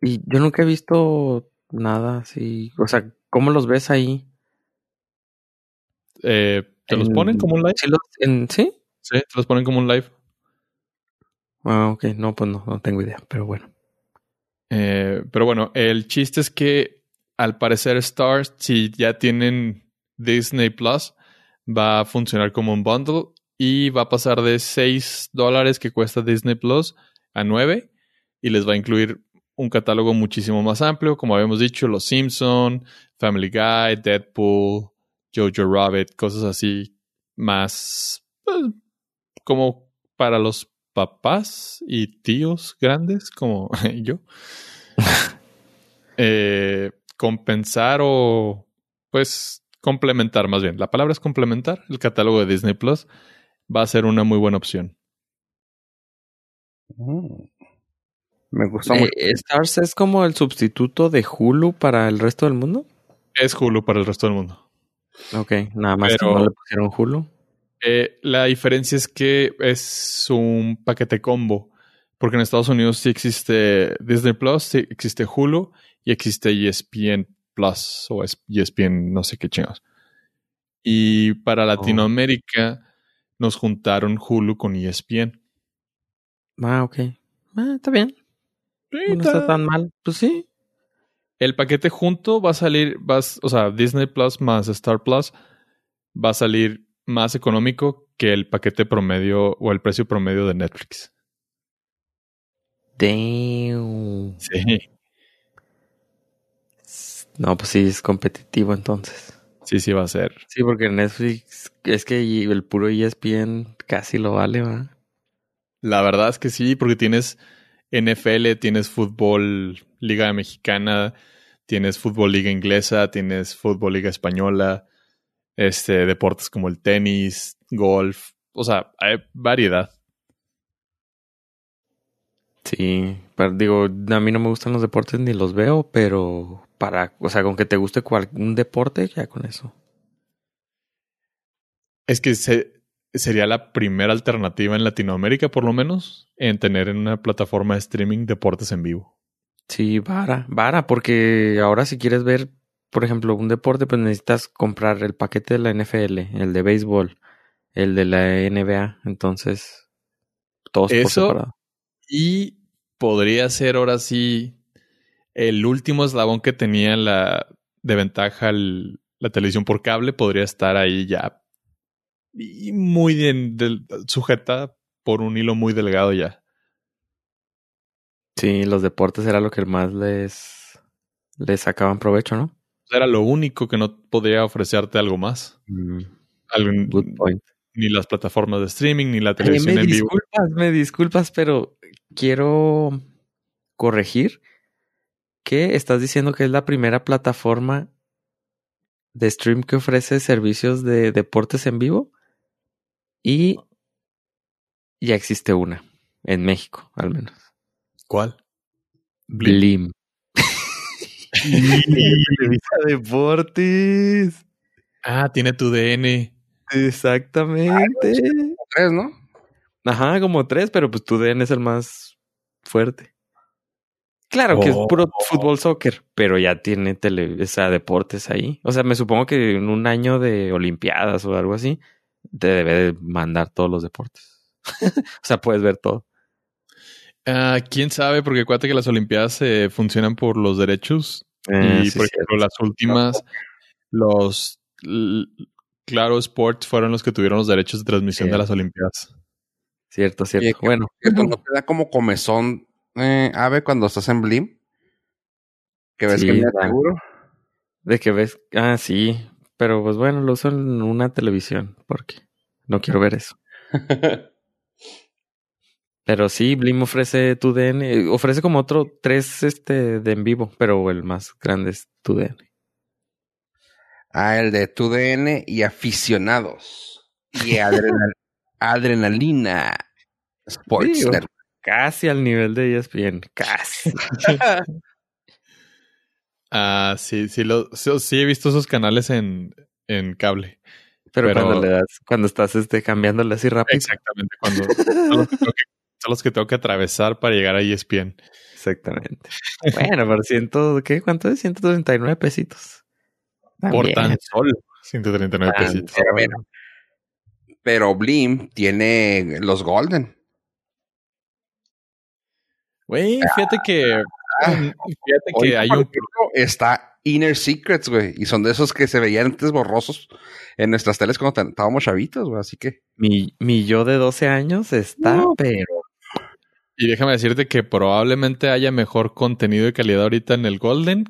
S3: Y yo nunca he visto nada así. O sea, ¿cómo los ves ahí?
S2: Eh, ¿Te los ponen como un live?
S3: ¿Sí? en, ¿Sí?
S2: Sí, te los ponen como un live.
S3: Ah, ok. No, pues no, no tengo idea, pero bueno.
S2: Eh, pero bueno, el chiste es que al parecer Stars, si ya tienen Disney Plus, va a funcionar como un bundle y va a pasar de 6 dólares que cuesta Disney Plus a 9 y les va a incluir un catálogo muchísimo más amplio, como habíamos dicho, Los Simpson, Family Guy, Deadpool, Jojo Rabbit, cosas así más pues, como para los papás y tíos grandes como yo. eh, compensar o pues complementar más bien. La palabra es complementar. El catálogo de Disney Plus va a ser una muy buena opción.
S1: Mm. Me gustó
S3: Eh,
S1: mucho.
S3: ¿Stars es como el sustituto de Hulu para el resto del mundo?
S2: Es Hulu para el resto del mundo.
S3: Ok, nada más
S2: Pero-
S3: que no le pusieron Hulu.
S2: Eh, la diferencia es que es un paquete combo. Porque en Estados Unidos sí existe Disney Plus, sí existe Hulu y existe ESPN Plus o es- ESPN no sé qué chingados. Y para Latinoamérica nos juntaron Hulu con ESPN.
S3: Ah, ok. Ah, está bien. No está tan mal. Pues sí.
S2: El paquete junto va a salir, vas, o sea, Disney Plus más Star Plus va a salir más económico que el paquete promedio o el precio promedio de Netflix.
S3: Damn.
S2: Sí.
S3: No, pues sí, es competitivo entonces.
S2: Sí, sí va a ser.
S3: Sí, porque Netflix es que el puro ESPN casi lo vale, ¿va?
S2: La verdad es que sí, porque tienes NFL, tienes fútbol Liga Mexicana, tienes fútbol Liga Inglesa, tienes fútbol Liga Española, este, deportes como el tenis, golf, o sea, hay variedad.
S3: Sí, pero digo, a mí no me gustan los deportes ni los veo, pero para, o sea, con que te guste cual- un deporte, ya con eso.
S2: Es que se- sería la primera alternativa en Latinoamérica, por lo menos, en tener en una plataforma de streaming deportes en vivo.
S3: Sí, vara, vara, porque ahora si quieres ver, por ejemplo, un deporte, pues necesitas comprar el paquete de la NFL, el de béisbol, el de la NBA, entonces, todos por
S2: Eso-
S3: separado.
S2: Y podría ser ahora sí el último eslabón que tenía la de ventaja el- la televisión por cable, podría estar ahí ya y muy bien sujeta por un hilo muy delgado ya.
S3: Sí, los deportes era lo que más les, les sacaban provecho, ¿no?
S2: Era lo único que no podría ofrecerte algo más. Algún-
S3: good point.
S2: ni las plataformas de streaming, ni la televisión
S3: me
S2: en vivo.
S3: disculpas, me disculpas, pero quiero corregir que estás diciendo que es la primera plataforma de stream que ofrece servicios de deportes en vivo y ya existe una en México, al menos.
S2: ¿Cuál?
S3: Blim. Televisa Deportes.
S2: Ah, tiene tu DN.
S3: Exactamente.
S1: Tres, ¿no?
S3: Ajá, como tres, pero pues tu DN es el más fuerte. Claro que es puro fútbol soccer, pero ya tiene tele, o sea, deportes ahí. O sea, me supongo que en un año de Olimpiadas o algo así, te debe de mandar todos los deportes. o sea, puedes ver todo.
S2: Ah, quién sabe, porque acuérdate que las Olimpiadas eh, funcionan por los derechos.
S3: Eh,
S2: y
S3: sí,
S2: por
S3: sí,
S2: ejemplo, las últimas, los Claro Sports fueron los que tuvieron los derechos de transmisión
S3: Sí.
S2: de las Olimpiadas.
S3: cierto, cierto.
S1: Que-
S3: bueno,
S1: Cierto, ¿No te da como comezón, eh, ave, cuando estás en Blim? Que ves
S3: Sí,
S1: que seguro.
S3: de que ves, ah, sí, pero pues bueno, lo uso en una televisión porque no quiero ver eso. Pero sí, Blim ofrece tu DN, ofrece como otro tres este de en vivo, pero el más grande es tu DN.
S1: ah, el de tu DN y aficionados. Y adrenal- adrenalina. Sports.
S3: Casi al nivel de ESPN, casi.
S2: Ah, sí, sí, lo, sí, sí he visto esos canales en, en cable.
S3: Pero,
S2: Pero-
S3: cuando le das, cuando estás este cambiándole así rápido.
S2: Exactamente, cuando son los, que tengo que, son los que tengo que atravesar para llegar a ESPN.
S3: Exactamente. Bueno, por ciento, ¿qué? ¿Cuánto es? 139 pesitos.
S2: Por tan solo 139
S3: Tan
S2: pesitos.
S1: Pero Pero Blim tiene los Golden.
S2: Güey, fíjate que. Fíjate
S1: Hoy,
S2: que hay un.
S1: está Inner Secrets, güey. Y son de esos que se veían antes borrosos en nuestras teles cuando estábamos chavitos, güey. Así que.
S3: Mi, mi yo de 12 años está,
S1: No.
S3: pero
S2: Y déjame decirte que probablemente haya mejor contenido de calidad ahorita en el Golden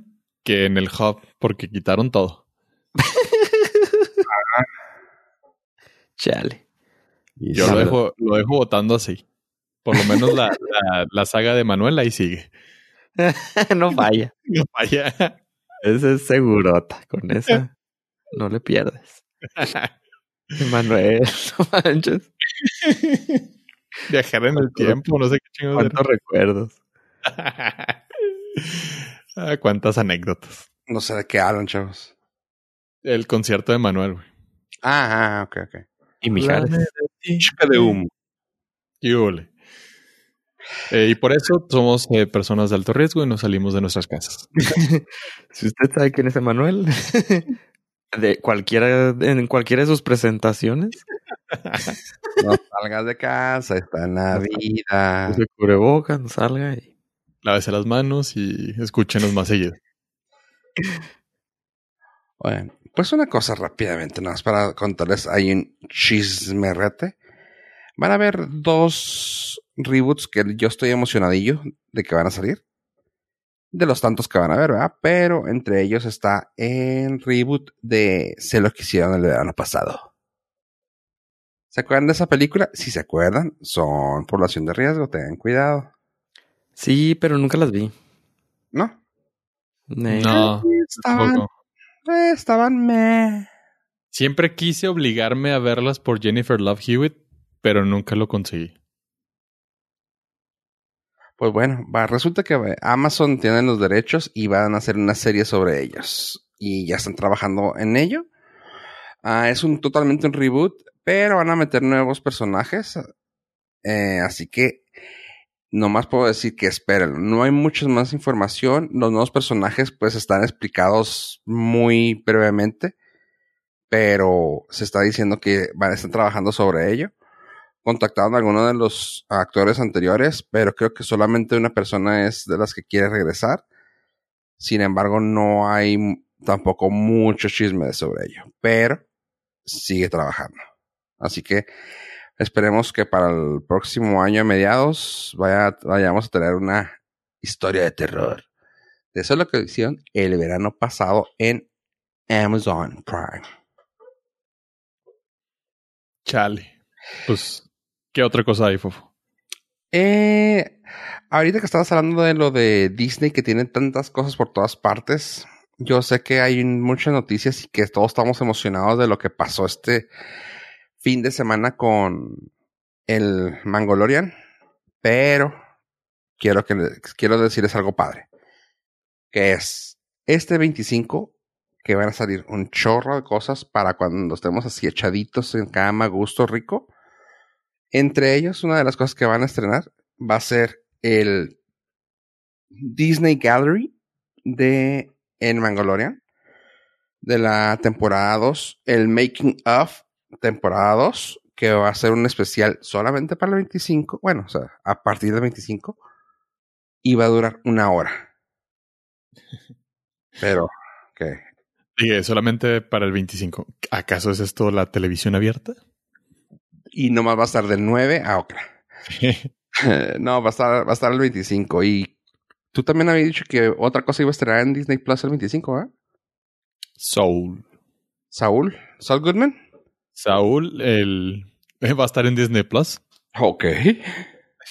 S2: que en el Hub, porque quitaron todo.
S3: chale.
S2: Yo lo dejo, lo dejo votando así. Por lo menos la, la, la saga de Manuel ahí sigue.
S3: no falla.
S2: No vaya.
S3: Ese es segurota con esa. No le pierdes. Manuel, no manches.
S2: Viajar en el tiempo, no sé qué chingados. era.
S3: ¿Cuántos recuerdos?
S2: Ah, Cuántas anécdotas.
S1: No sé de qué hablan, chavos.
S2: El concierto de Manuel, güey.
S1: Ah, ah, ok, ok.
S3: Y Mijares.
S1: Chica de humo.
S2: Y ole. Eh, y por eso somos eh, personas de alto riesgo y nos salimos de nuestras casas.
S3: Si usted sabe quién es Emanuel, de cualquiera, en cualquiera de sus presentaciones,
S1: No salgas de casa, está en la vida.
S3: se cubrebocas, no salga y
S2: Lávese las manos y escúchenos más seguido.
S1: Bueno, pues una cosa rápidamente, nada más para contarles, hay un chismerrete. Van a haber dos reboots que yo estoy emocionadillo de que van a salir. De los tantos que van a haber, ¿verdad? Pero entre ellos está el reboot de Sé lo que hicieron el verano pasado. ¿Se acuerdan de esa película? Si se acuerdan, son población de riesgo, tengan cuidado.
S3: Sí, pero nunca las vi.
S1: ¿No?
S2: No,
S1: Estaban,
S2: tampoco.
S1: eh, estaban meh.
S2: Siempre quise obligarme a verlas por Jennifer Love Hewitt, pero nunca lo conseguí.
S1: Pues bueno, resulta que eh, Amazon tiene los derechos y van a hacer una serie sobre ellos. Y ya están trabajando en ello. Ah, es un totalmente un reboot, pero van a meter nuevos personajes. Eh, así que nomás puedo decir que esperen. No hay mucha más información. Los nuevos personajes pues están explicados muy brevemente. Pero se está diciendo que van a estar trabajando sobre ello contactaron a algunos de los actores anteriores, pero creo que solamente una persona es de las que quiere regresar. Sin embargo, no hay tampoco mucho chisme sobre ello, pero sigue trabajando. Así que esperemos que para el próximo año a mediados vaya, vayamos a tener una historia de terror. Eso es lo que hicieron el verano pasado en Amazon Prime.
S2: Chale. Pues, ¿qué otra cosa hay, Fofo?
S1: Eh, ahorita que estabas hablando de lo de Disney que tiene tantas cosas por todas partes, yo sé que hay muchas noticias y que todos estamos emocionados de lo que pasó este fin de semana con el Mangolorian, pero quiero que quiero decirles algo padre, que es este 25 que van a salir un chorro de cosas para cuando estemos así echaditos en cama, gusto rico. Entre ellos, una de las cosas que van a estrenar va a ser el Disney Gallery de en Mangolorian de la temporada 2, el Making of temporada 2, que va a ser un especial solamente para el 25, bueno, o sea, a partir del 25 y va a durar una hora. Pero que
S2: Dije, solamente para el 25. ¿Acaso es esto la televisión abierta?
S1: Y nomás va a estar del 9 a otra. no, va a estar va a estar el 25 y tú también habías dicho que otra cosa iba a estrenar en Disney Plus el 25, ¿eh?
S2: Soul.
S1: Saúl, Saul Goodman.
S2: Saúl, el eh, va a estar en Disney Plus
S1: Ok.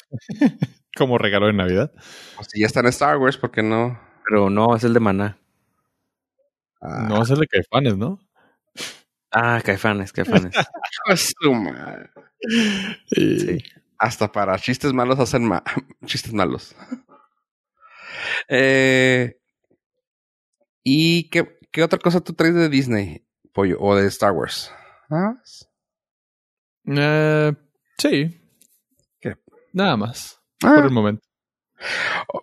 S2: como regalo de Navidad.
S1: Pues si ya está en Star Wars, ¿por qué no?
S3: Pero no, es el de Maná.
S1: Ah,
S2: No es el de Caifanes, ¿no?
S3: Ah, Caifanes, Caifanes.
S1: su madre.
S2: Y-
S3: Sí.
S1: Hasta para chistes malos hacen ma- chistes malos. eh, ¿Y qué, qué otra cosa tú traes de Disney, pollo? O de Star Wars? ¿Ah?
S2: Eh, sí.
S1: ¿Qué?
S2: Nada más.
S1: Ah,
S2: Por el momento.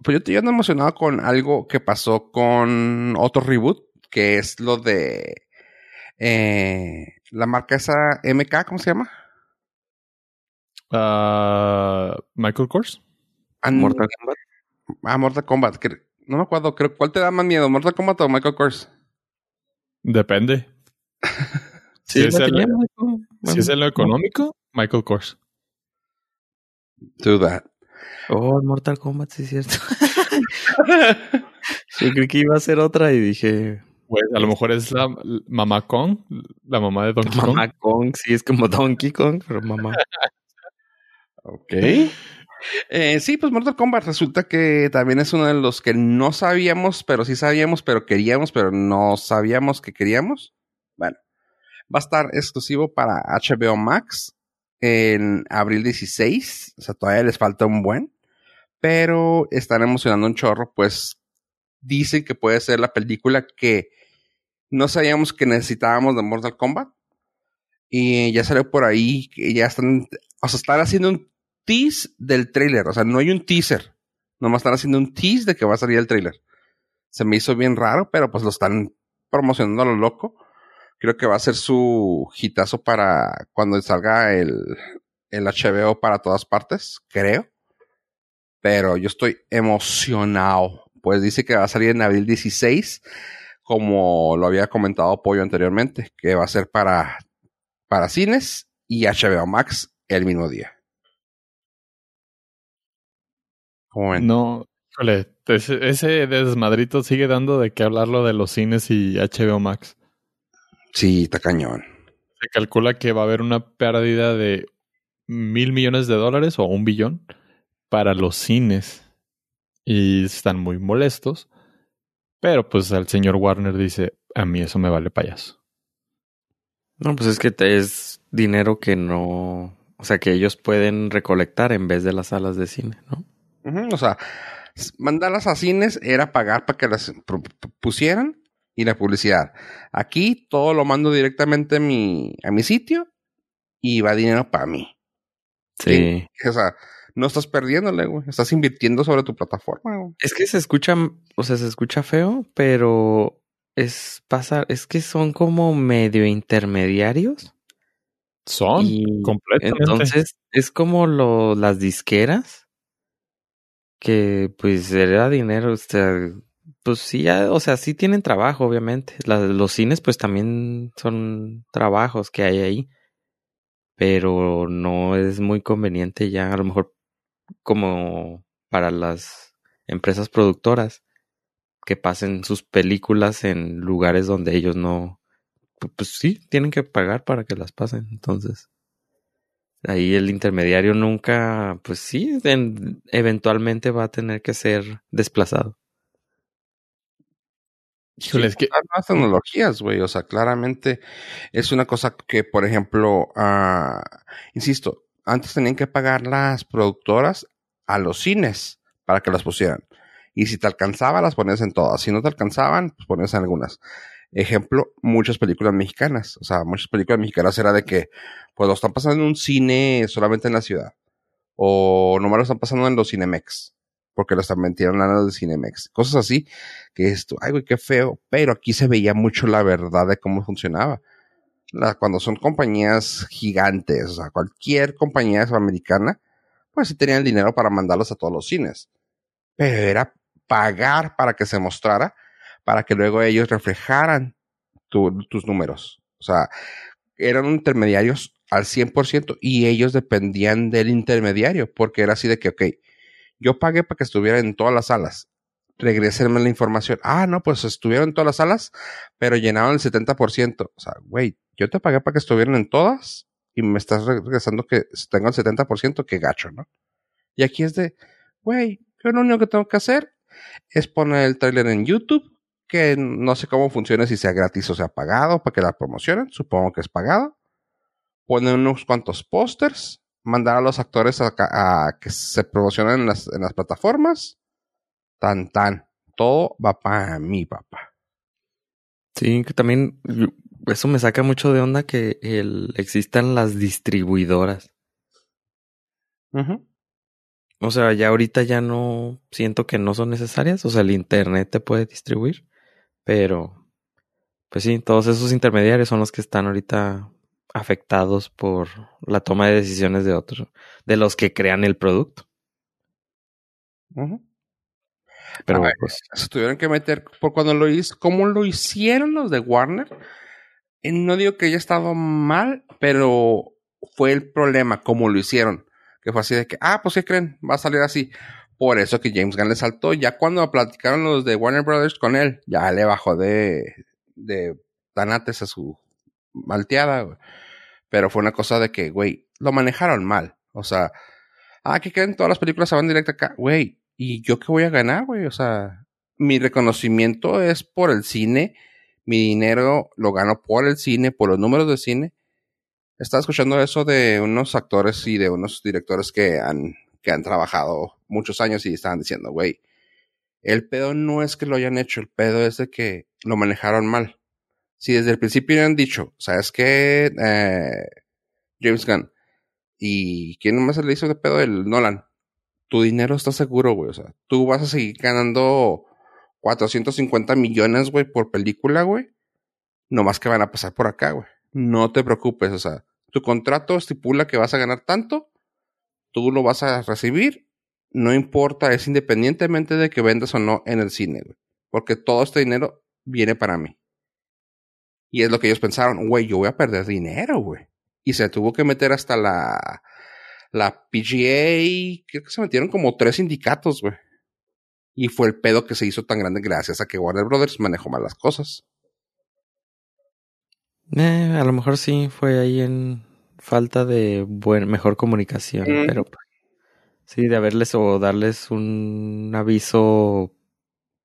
S1: Pues yo estoy ando emocionado con algo que pasó con otro reboot, que es lo de eh, la marca esa MK, ¿cómo se llama?
S2: Ah, Michael Kors.
S1: An-
S3: Mortal Kombat.
S1: Ah, Mortal Kombat. que- no me acuerdo, creo, ¿cuál te da más miedo, Mortal Kombat o Michael Kors?
S2: Depende.
S3: Sí,
S2: Si es el-
S3: tenía.
S2: Si es en lo económico, Michael Kors.
S1: Do that.
S3: Oh, Mortal Kombat, sí es cierto. Yo creí que iba a ser otra y dije,
S2: Pues a lo mejor es la mamá Kong, la mamá de Donkey Kong.
S3: mamá Kong, sí, es como Donkey Kong, pero mamá.
S1: Ok. Eh, sí, pues Mortal Kombat resulta que también es uno de los que no sabíamos, pero sí sabíamos, pero queríamos, pero no sabíamos que queríamos. Bueno, va a estar exclusivo para HBO Max en abril 16. O sea, todavía les falta un buen. Pero están emocionando un chorro, pues dicen que puede ser la película que no sabíamos que necesitábamos de Mortal Kombat. Y ya salió por ahí, que ya están, o sea, están haciendo un tease del trailer. O sea, no hay un teaser. Nomás están haciendo un tease de que va a salir el trailer. Se me hizo bien raro, pero pues lo están promocionando a lo loco. Creo que va a ser su hitazo para cuando salga el, el HBO para todas partes, creo. Pero yo estoy emocionado. Pues dice que va a salir en abril 16, como lo había comentado Pollo anteriormente, que va a ser para, para cines y HBO Max el mismo día.
S2: ¿Cómo ven? No, ese, ese desmadrito sigue dando de qué hablarlo de los cines y HBO Max.
S1: Sí, está cañón.
S2: Se calcula que va a haber una pérdida de mil millones de dólares o un billón para los cines. Y están muy molestos. Pero pues el señor Warner dice, a mí eso me vale payaso.
S3: No, pues es que es dinero que no, o sea, que ellos pueden recolectar en vez de las salas de cine, ¿no?
S1: o sea, mandarlas a cines era pagar para que las pusieran y la publicidad. Aquí todo lo mando directamente a mi, a mi sitio y va dinero para mí.
S3: Sí.
S1: O sea, no estás perdiéndole, güey. Estás invirtiendo sobre tu plataforma, güey.
S3: Es que se escucha, o sea, se escucha feo, pero es pasar, es que son como medio intermediarios.
S2: Son, completamente.
S3: Entonces, es como lo, las disqueras que pues era dinero, o sea, pues sí, o sea, sí tienen trabajo, obviamente. los cines pues también son trabajos que hay ahí, pero no es muy conveniente ya, a lo mejor como para las empresas productoras que pasen sus películas en lugares donde ellos no, pues sí, tienen que pagar para que las pasen, entonces ahí el intermediario nunca, pues sí, eventualmente va a tener que ser desplazado.
S1: Híjole, es que nuevas tecnologías, güey, o sea, claramente es una cosa que, por ejemplo, uh, insisto, antes tenían que pagar las productoras a los cines para que las pusieran. Y si te alcanzaba, las ponías en todas. Si no te alcanzaban, pues ponías en algunas. Ejemplo, muchas películas mexicanas. O sea, muchas películas mexicanas era de que, pues lo están pasando en un cine solamente en la ciudad. O nomás lo están pasando en los Cinemex. Porque lo están metiendo en los de Cinemex. Cosas así, que esto, ay, güey, qué feo. Pero aquí se veía mucho la verdad de cómo funcionaba. Cuando son compañías gigantes, o sea, cualquier compañía americana, pues sí tenían dinero para mandarlos a todos los cines. Pero era pagar para que se mostrara para que luego ellos reflejaran tus números. O sea, eran intermediarios al 100% y ellos dependían del intermediario, porque era así de que, ok, yo pagué para que estuviera en todas las salas. Regresenme la información. Ah, no, pues estuvieron en todas las salas, pero llenaron el 70%. O sea, güey, yo te pagué para que estuvieran en todas y me estás regresando que tengo el 70%, que gacho, ¿no? Y aquí es de, güey, yo lo único que tengo que hacer es poner el trailer en YouTube que no sé cómo funciona, si sea gratis o sea pagado para que la promocionen. Supongo que es pagado. Ponen unos cuantos pósters, mandar a los actores a, que se promocionen en las, en las plataformas. Tan, tan. Todo va para mí, papá.
S3: Sí, que también eso me saca mucho de onda que el, existan las distribuidoras. O sea, ya ahorita ya no siento que no son necesarias. O sea, el internet te puede distribuir. Pero, pues sí, todos esos intermediarios son los que están ahorita afectados por la toma de decisiones de otros, de los que crean el producto.
S1: Pero pues, se tuvieron que meter por cuando lo hizo, como lo hicieron los de Warner. No digo que haya estado mal, pero fue el problema, como lo hicieron. Que fue así de que, ah, pues ¿qué creen? Va a salir así. Por eso que James Gunn le saltó. Ya cuando platicaron los de Warner Brothers con él, ya le bajó de, de tanates a su malteada. Pero fue una cosa de que, güey, lo manejaron mal. O sea, ah, que creen todas las películas se van directo acá. Güey, ¿y yo qué voy a ganar, güey? O sea, mi reconocimiento es por el cine, Mi dinero lo gano por el cine, por los números de cine. Estaba escuchando eso de unos actores y de unos directores que han, que han trabajado muchos años y estaban diciendo, güey, el pedo no es que lo hayan hecho, el pedo es de que lo manejaron mal. Si desde el principio hubieran dicho, ¿sabes qué? Eh, James Gunn. ¿Y quién más le hizo de pedo? El Nolan. Tu dinero está seguro, güey. O sea, tú vas a seguir ganando 450 millones, güey, por película, güey. No más que van a pasar por acá, güey. No te preocupes, o sea, tu contrato estipula que vas a ganar tanto, tú lo vas a recibir, no importa, es independientemente de que vendas o no en el cine, güey. Porque todo este dinero viene para mí. Y es lo que ellos pensaron, güey, yo voy a perder dinero, güey. Y se tuvo que meter hasta la, la PGA, creo que se metieron como tres sindicatos, güey. Y fue el pedo que se hizo tan grande gracias a que Warner Brothers manejó mal las cosas.
S3: Eh, a lo mejor sí fue ahí en falta de buen, mejor comunicación,
S1: Mm.
S3: pero sí, de haberles o darles un aviso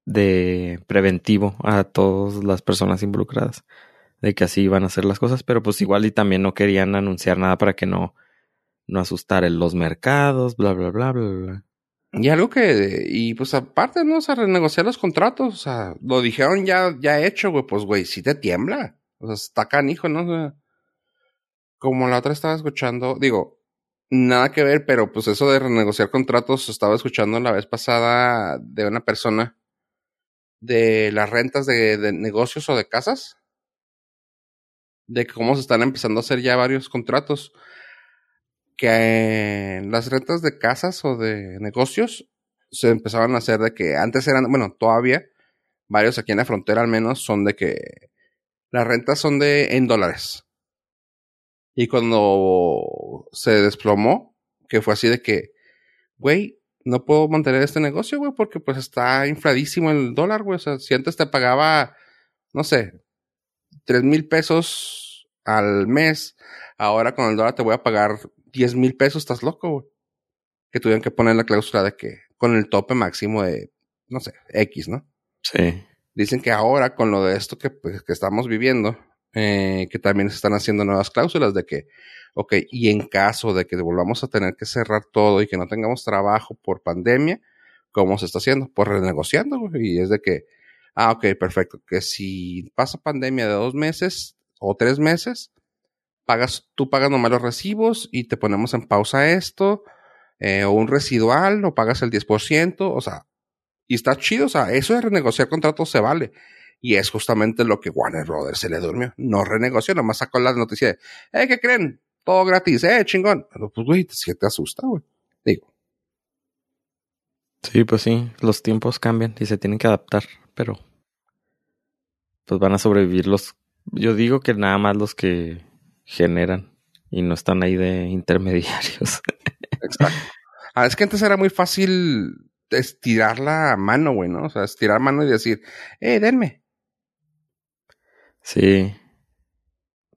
S3: de preventivo a todas las personas involucradas de que así iban a hacer las cosas, pero pues igual y también no querían anunciar nada para que no, no asustara en los mercados, bla, bla, bla, bla, bla.
S1: Y algo que, y pues aparte, ¿no? O sea, renegociar los contratos, o sea, lo dijeron ya, ya hecho, güey, pues güey, sí te tiembla. O sea, está canijo, ¿no? O sea, como la otra estaba escuchando, digo, nada que ver, pero pues eso de renegociar contratos, estaba escuchando la vez pasada de una persona de las rentas de, de negocios o de casas, de cómo se están empezando a hacer ya varios contratos que las rentas de casas o de negocios se empezaban a hacer de que antes eran, bueno, todavía, varios aquí en la frontera al menos, son de que las rentas son de en dólares. Y cuando se desplomó, que fue así de que, güey, no puedo mantener este negocio, güey, porque pues está infladísimo el dólar, güey. O sea, si antes te pagaba, no sé, tres mil pesos al mes, ahora con el dólar te voy a pagar 10 mil pesos, estás loco, güey. Que tuvieron que poner la cláusula de que con el tope máximo de, no sé, X, ¿no?
S3: Sí.
S1: Dicen que ahora con lo de esto que, pues, que estamos viviendo, eh, que también se están haciendo nuevas cláusulas de que, ok, y en caso de que volvamos a tener que cerrar todo y que no tengamos trabajo por pandemia, ¿cómo se está haciendo? Pues renegociando, güey. Y es de que, ah, ok, perfecto, que si pasa pandemia de dos meses o tres meses, pagas, tú pagas nomás los recibos y te ponemos en pausa esto, eh, o un residual, o pagas el 10%, o sea, y está chido, o sea, eso de renegociar contratos se vale. Y es justamente lo que Warner Brothers se le durmió. No renegoció, nomás sacó la noticia de, eh, ¿qué creen? Todo gratis, eh, chingón. Pero pues, güey, si te asusta, güey. Digo,
S3: Sí, pues sí, los tiempos cambian y se tienen que adaptar, pero pues van a sobrevivir los, yo digo que nada más los que generan y no están ahí de intermediarios.
S1: exacto. Ah, es que antes era muy fácil estirar la mano, güey, ¿no? O sea, estirar mano y decir, eh, denme.
S3: Sí,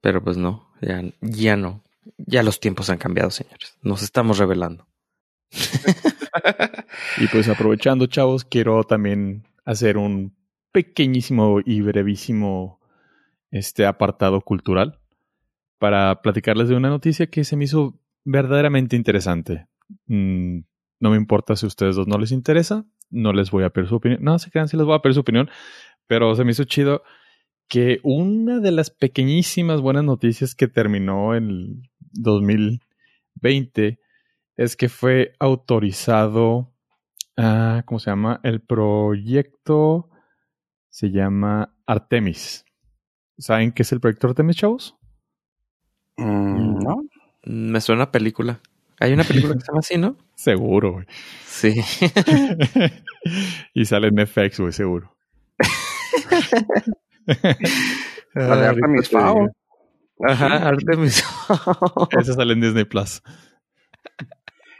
S3: pero pues no, ya, ya no. Ya los tiempos han cambiado, señores. Nos estamos revelando.
S2: Y pues aprovechando, chavos, quiero también hacer un pequeñísimo y brevísimo este apartado cultural para platicarles de una noticia que se me hizo verdaderamente interesante. Mm, no me importa si a ustedes dos no les interesa, no les voy a pedir su opinión. No se crean si les voy a pedir su opinión, pero se me hizo chido que una de las pequeñísimas buenas noticias que terminó en el 2020 es que fue autorizado, ah, ¿cómo se llama? El proyecto se llama Artemis. ¿Saben qué es el proyecto Artemis, chavos?
S1: Mm, ¿No?
S3: Me suena a película. Hay una película que se llama así, ¿no?
S2: Seguro, güey.
S3: Sí.
S2: y sale en FX, güey, seguro.
S1: La de Artemis Fowl.
S3: Ajá, Artemis.
S2: Esa sale en Disney Plus.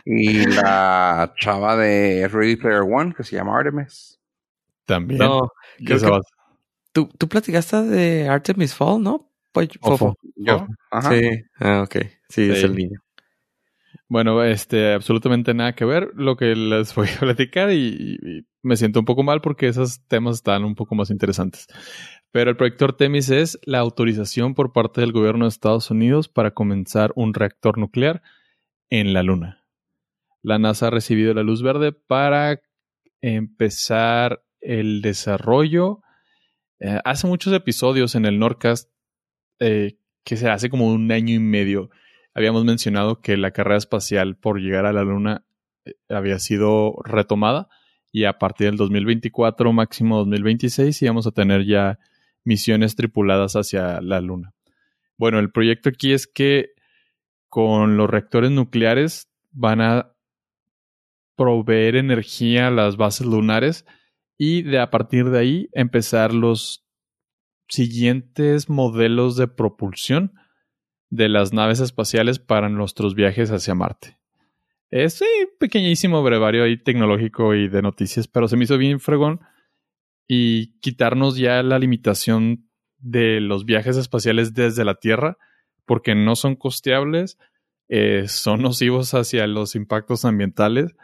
S1: Y la chava de Ready Player One, que se llama Artemis.
S2: También.
S3: no, creo que
S2: va-
S3: tú, tú platicaste de Artemis Fall, ¿no? Pues,
S2: Fofo.
S1: Yo. Ajá.
S3: Sí. Ah, ok. Sí, es el niño.
S2: Bueno, este, absolutamente nada que ver lo que les voy a platicar y, y me siento un poco mal porque esos temas están un poco más interesantes. Pero el proyecto Artemis es la autorización por parte del gobierno de Estados Unidos para comenzar un reactor nuclear en la Luna. La NASA ha recibido la luz verde para empezar el desarrollo. Eh, hace muchos episodios en el Nordcast, eh, que se hace como un año y medio, habíamos mencionado que la carrera espacial por llegar a la Luna eh, había sido retomada y a partir del 2024, máximo 2026, íbamos a tener ya misiones tripuladas hacia la Luna. Bueno, el proyecto aquí es que con los reactores nucleares van a proveer energía a las bases lunares y de a partir de ahí empezar los siguientes modelos de propulsión de las naves espaciales para nuestros viajes hacia Marte. Es un pequeñísimo brevario ahí tecnológico y de noticias, pero se me hizo bien fregón y quitarnos ya la limitación de los viajes espaciales desde la Tierra, porque no son costeables, eh, son nocivos hacia los impactos ambientales.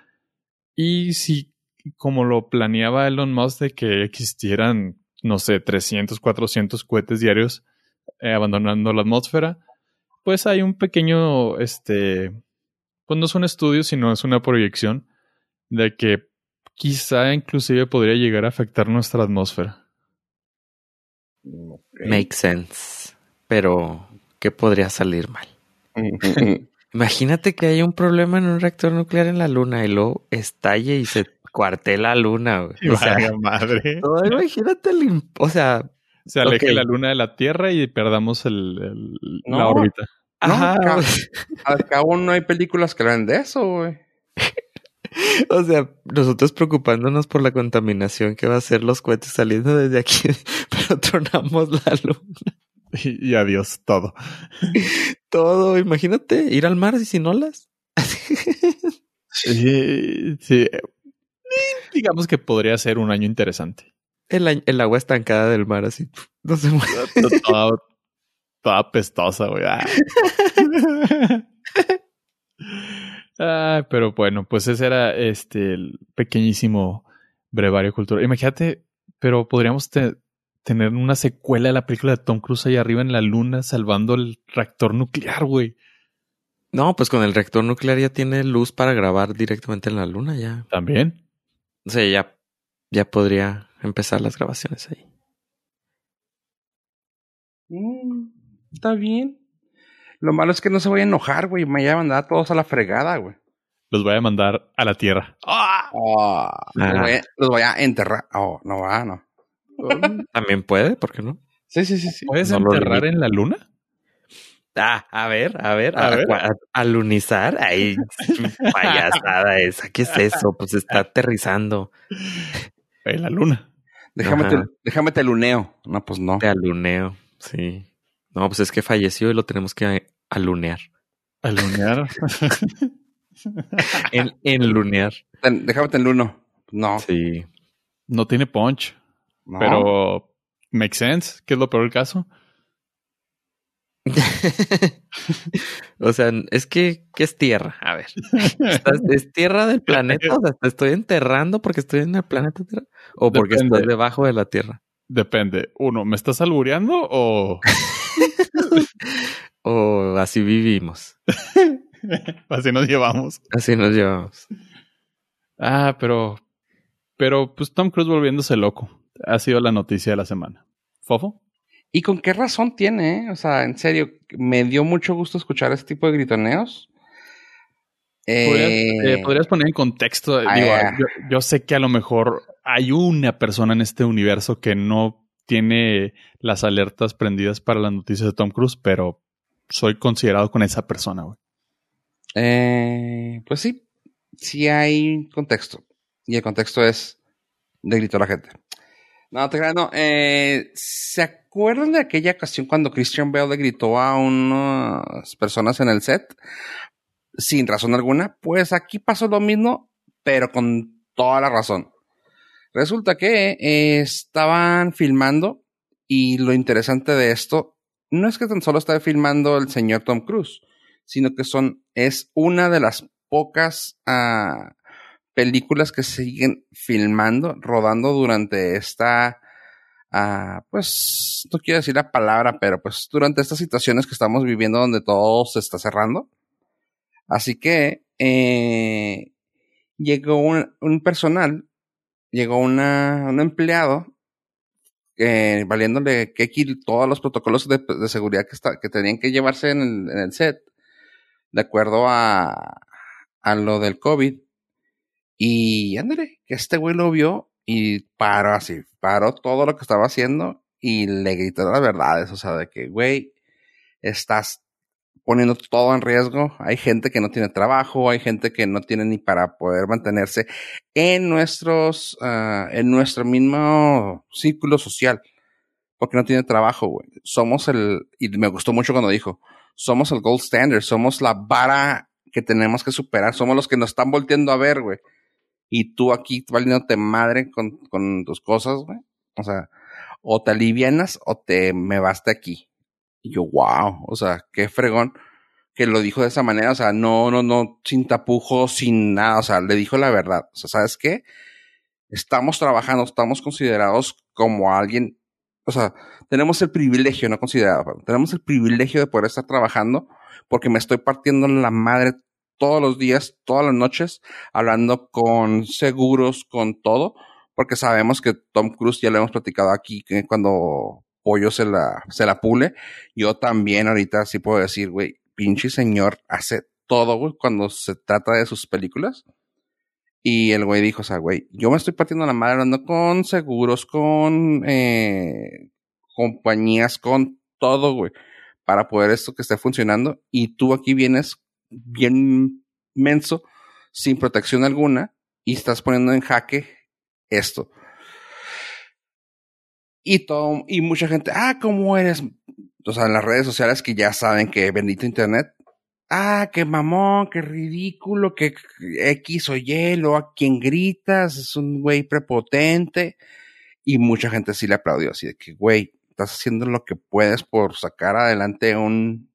S2: Y si, como lo planeaba Elon Musk, de que existieran, no sé, 300, 400 cohetes diarios eh, abandonando la atmósfera, pues hay un pequeño, este, pues no es un estudio, sino es una proyección de que quizá inclusive podría llegar a afectar nuestra atmósfera.
S3: Okay. Make sense. Pero, ¿qué podría salir mal? Imagínate que hay un problema en un reactor nuclear en la luna y luego estalle y se cuartela la luna.
S2: Güey. O sea, madre.
S3: Todo, imagínate el, o sea,
S2: se aleje okay. la luna de la Tierra y perdamos el, el
S1: no,
S2: la órbita.
S1: No, Ajá. Al cabo no hay películas que hablan de eso, güey.
S3: O sea, nosotros preocupándonos por la contaminación que va a hacer los cohetes saliendo desde aquí, pero tronamos la luna.
S2: Y, y adiós todo.
S3: todo, imagínate, ir al mar y sin olas.
S2: sí, sí. Digamos que podría ser un año interesante.
S3: El, el agua estancada del mar, así. No se mueve.
S2: Toda, toda pestosa, güey. Ah, pero bueno, pues ese era este el pequeñísimo brevario cultural. Imagínate, pero podríamos te tener una secuela de la película de Tom Cruise ahí arriba en la luna salvando el reactor nuclear, güey.
S3: No, pues con el reactor nuclear ya tiene luz para grabar directamente en la luna ya.
S2: También.
S3: O sea, ya, ya podría empezar las grabaciones ahí.
S1: Mm, está bien. Lo malo es que no se voy a enojar, güey. Me voy a mandar a todos a la fregada, güey.
S2: Los voy a mandar a la tierra.
S1: ¡Ah! Oh, ah. Los, voy a, los, voy a, enterrar. Oh, no va, no.
S3: También puede, ¿por qué no?
S1: Sí, sí, sí. sí.
S2: ¿Puedes no enterrar en la luna?
S3: Ah, a ver, a ver, a, a, ver. a, a alunizar. Ahí, payasada esa. ¿Qué es eso? Pues está aterrizando.
S2: En la luna.
S1: Déjame te, déjame te luneo. No, pues no.
S3: Te aluneo, sí. No, pues es que falleció y lo tenemos que alunear.
S2: ¿Alunear?
S3: en, en lunear.
S1: Ten, déjame en luno. No.
S3: Sí.
S2: No tiene punch. No. Pero make sense, que es lo peor del caso.
S3: o sea, es que, ¿qué es tierra? A ver, ¿estás, ¿es tierra del planeta? O sea, ¿te estoy enterrando porque estoy en el planeta Tierra? ¿O porque Depende. estoy debajo de la Tierra?
S2: Depende. Uno, ¿me estás albureando o...?
S3: o así vivimos.
S2: así nos llevamos.
S3: Así nos llevamos.
S2: Ah, pero... Pero, pues Tom Cruise volviéndose loco. Ha sido la noticia de la semana. ¿Fofo?
S1: ¿Y con qué razón tiene? Eh? O sea, en serio, me dio mucho gusto escuchar este tipo de gritoneos.
S2: ¿Podrías, eh, ¿podrías poner en contexto? Ah, Digo, yo, yo, sé que a lo mejor hay una persona en este universo que no tiene las alertas prendidas para las noticias de Tom Cruise, pero soy considerado con esa persona, güey.
S1: Eh, pues sí, sí hay contexto. Y el contexto es de grito a la gente. No, te no. Eh, ¿Se acuerdan de aquella ocasión cuando Christian Bale le gritó a unas personas en el set? Sin razón alguna. Pues aquí pasó lo mismo, pero con toda la razón. Resulta que eh, estaban filmando y lo interesante de esto no es que tan solo estaba filmando el señor Tom Cruise, sino que son, es una de las pocas ah, películas que siguen filmando, rodando durante esta, ah, pues, no quiero decir la palabra, pero pues durante estas situaciones que estamos viviendo donde todo se está cerrando. Así que eh, llegó un, personal, llegó una, un empleado eh, valiéndole que todos los protocolos de, seguridad que, está, que tenían que llevarse en el, set, de acuerdo a lo del COVID. Y ándale, que este güey lo vio y paró así, paró todo lo que estaba haciendo y le gritó las verdades, o sea, de que, güey, estás poniendo todo en riesgo. Hay gente que no tiene trabajo, hay gente que no tiene ni para poder mantenerse en nuestros, uh, en nuestro mismo círculo social, porque no tiene trabajo, güey. Somos el, y me gustó mucho cuando dijo, somos el gold standard, somos la vara que tenemos que superar, somos los que nos están volteando a ver, güey. Y tú aquí valiéndote madre con, con tus cosas, güey. O sea, o te alivianas o te me vas de aquí. Y yo, wow, o sea, qué fregón que lo dijo de esa manera, o sea, no, no, no, sin tapujos, sin nada, o sea, le dijo la verdad. O sea, ¿sabes qué? Estamos trabajando, estamos considerados como alguien, o sea, tenemos el privilegio, no considerado, tenemos el privilegio de poder estar trabajando porque me estoy partiendo la madre todos los días, todas las noches, hablando con seguros, con todo, porque sabemos que Tom Cruise ya lo hemos platicado aquí, que cuando Pollo se la, se la pule, yo también ahorita sí puedo decir, güey, pinche señor hace todo, güey, cuando se trata de sus películas. Y el güey dijo, o sea, güey, yo me estoy partiendo la madre hablando con seguros, con eh, compañías, con todo, güey, para poder esto que esté funcionando. Y tú aquí vienes bien menso, sin protección alguna, y estás poniendo en jaque esto. Y todo, y mucha gente, ah, ¿cómo eres? O sea, en las redes sociales que ya saben que bendito internet. Ah, qué mamón, qué ridículo, que X o Y, o a quien gritas, es un güey prepotente. Y mucha gente sí le aplaudió, así de que, güey, estás haciendo lo que puedes por sacar adelante un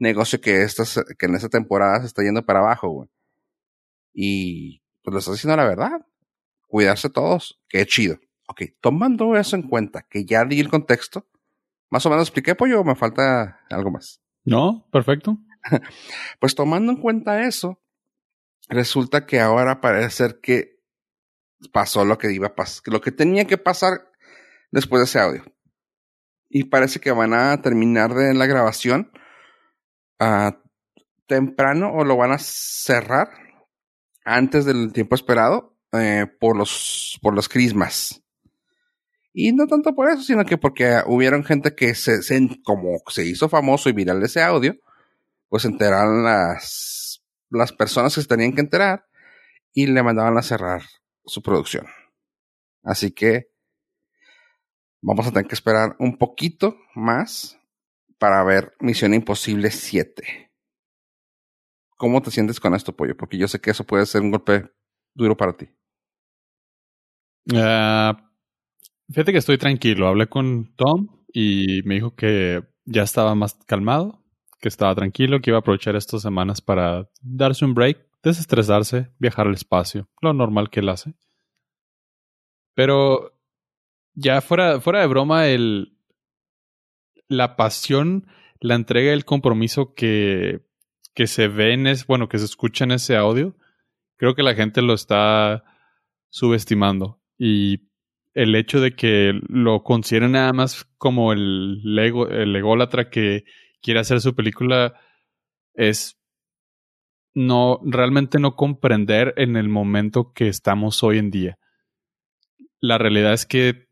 S1: negocio que, estas, que en esta temporada se está yendo para abajo, güey. Y pues lo estás haciendo la verdad. Cuidarse todos, qué chido. Ok, tomando eso en cuenta, que ya di el contexto, más o menos expliqué, pollo, o me falta algo más.
S2: No, perfecto.
S1: pues tomando en cuenta eso, resulta que ahora parece ser que pasó lo que iba a pasar, lo que tenía que pasar después de ese audio. Y parece que van a terminar de la grabación uh, temprano o lo van a cerrar antes del tiempo esperado eh, por los por los crismas. Y no tanto por eso, sino que porque hubieron gente que se, como se hizo famoso y viral ese audio, pues enteraron las, las personas que se tenían que enterar y le mandaban a cerrar su producción. Así que vamos a tener que esperar un poquito más para ver Misión Imposible 7. ¿Cómo te sientes con esto, Pollo? Porque yo sé que eso puede ser un golpe duro para ti.
S2: Uh, Fíjate que estoy tranquilo. Hablé con Tom y me dijo que ya estaba más calmado, que estaba tranquilo, que iba a aprovechar estas semanas para darse un break, desestresarse, viajar al espacio, lo normal que él hace. Pero ya fuera, fuera de broma, el, la pasión, la entrega, el compromiso que, que se ve en ese, bueno, que se escucha en ese audio, creo que la gente lo está subestimando. Y el hecho de que lo consideren nada más como el, ego, el ególatra que quiere hacer su película es no realmente no comprender en el momento que estamos hoy en día. La realidad es que,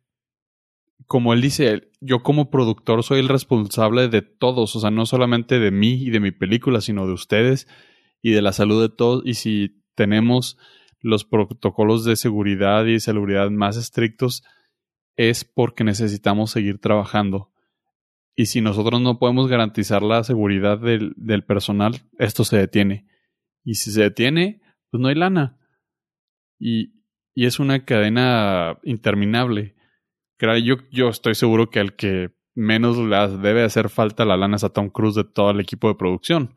S2: como él dice, yo como productor soy el responsable de todos, o sea, no solamente de mí y de mi película, sino de ustedes y de la salud de todos. Y si tenemos los protocolos de seguridad y seguridad más estrictos es porque necesitamos seguir trabajando. Y si nosotros no podemos garantizar la seguridad del, del personal, esto se detiene. Y si se detiene, pues no hay lana. Y, y es una cadena interminable. Yo, yo estoy seguro que al que menos le debe hacer falta la lana es a Tom Cruise de todo el equipo de producción.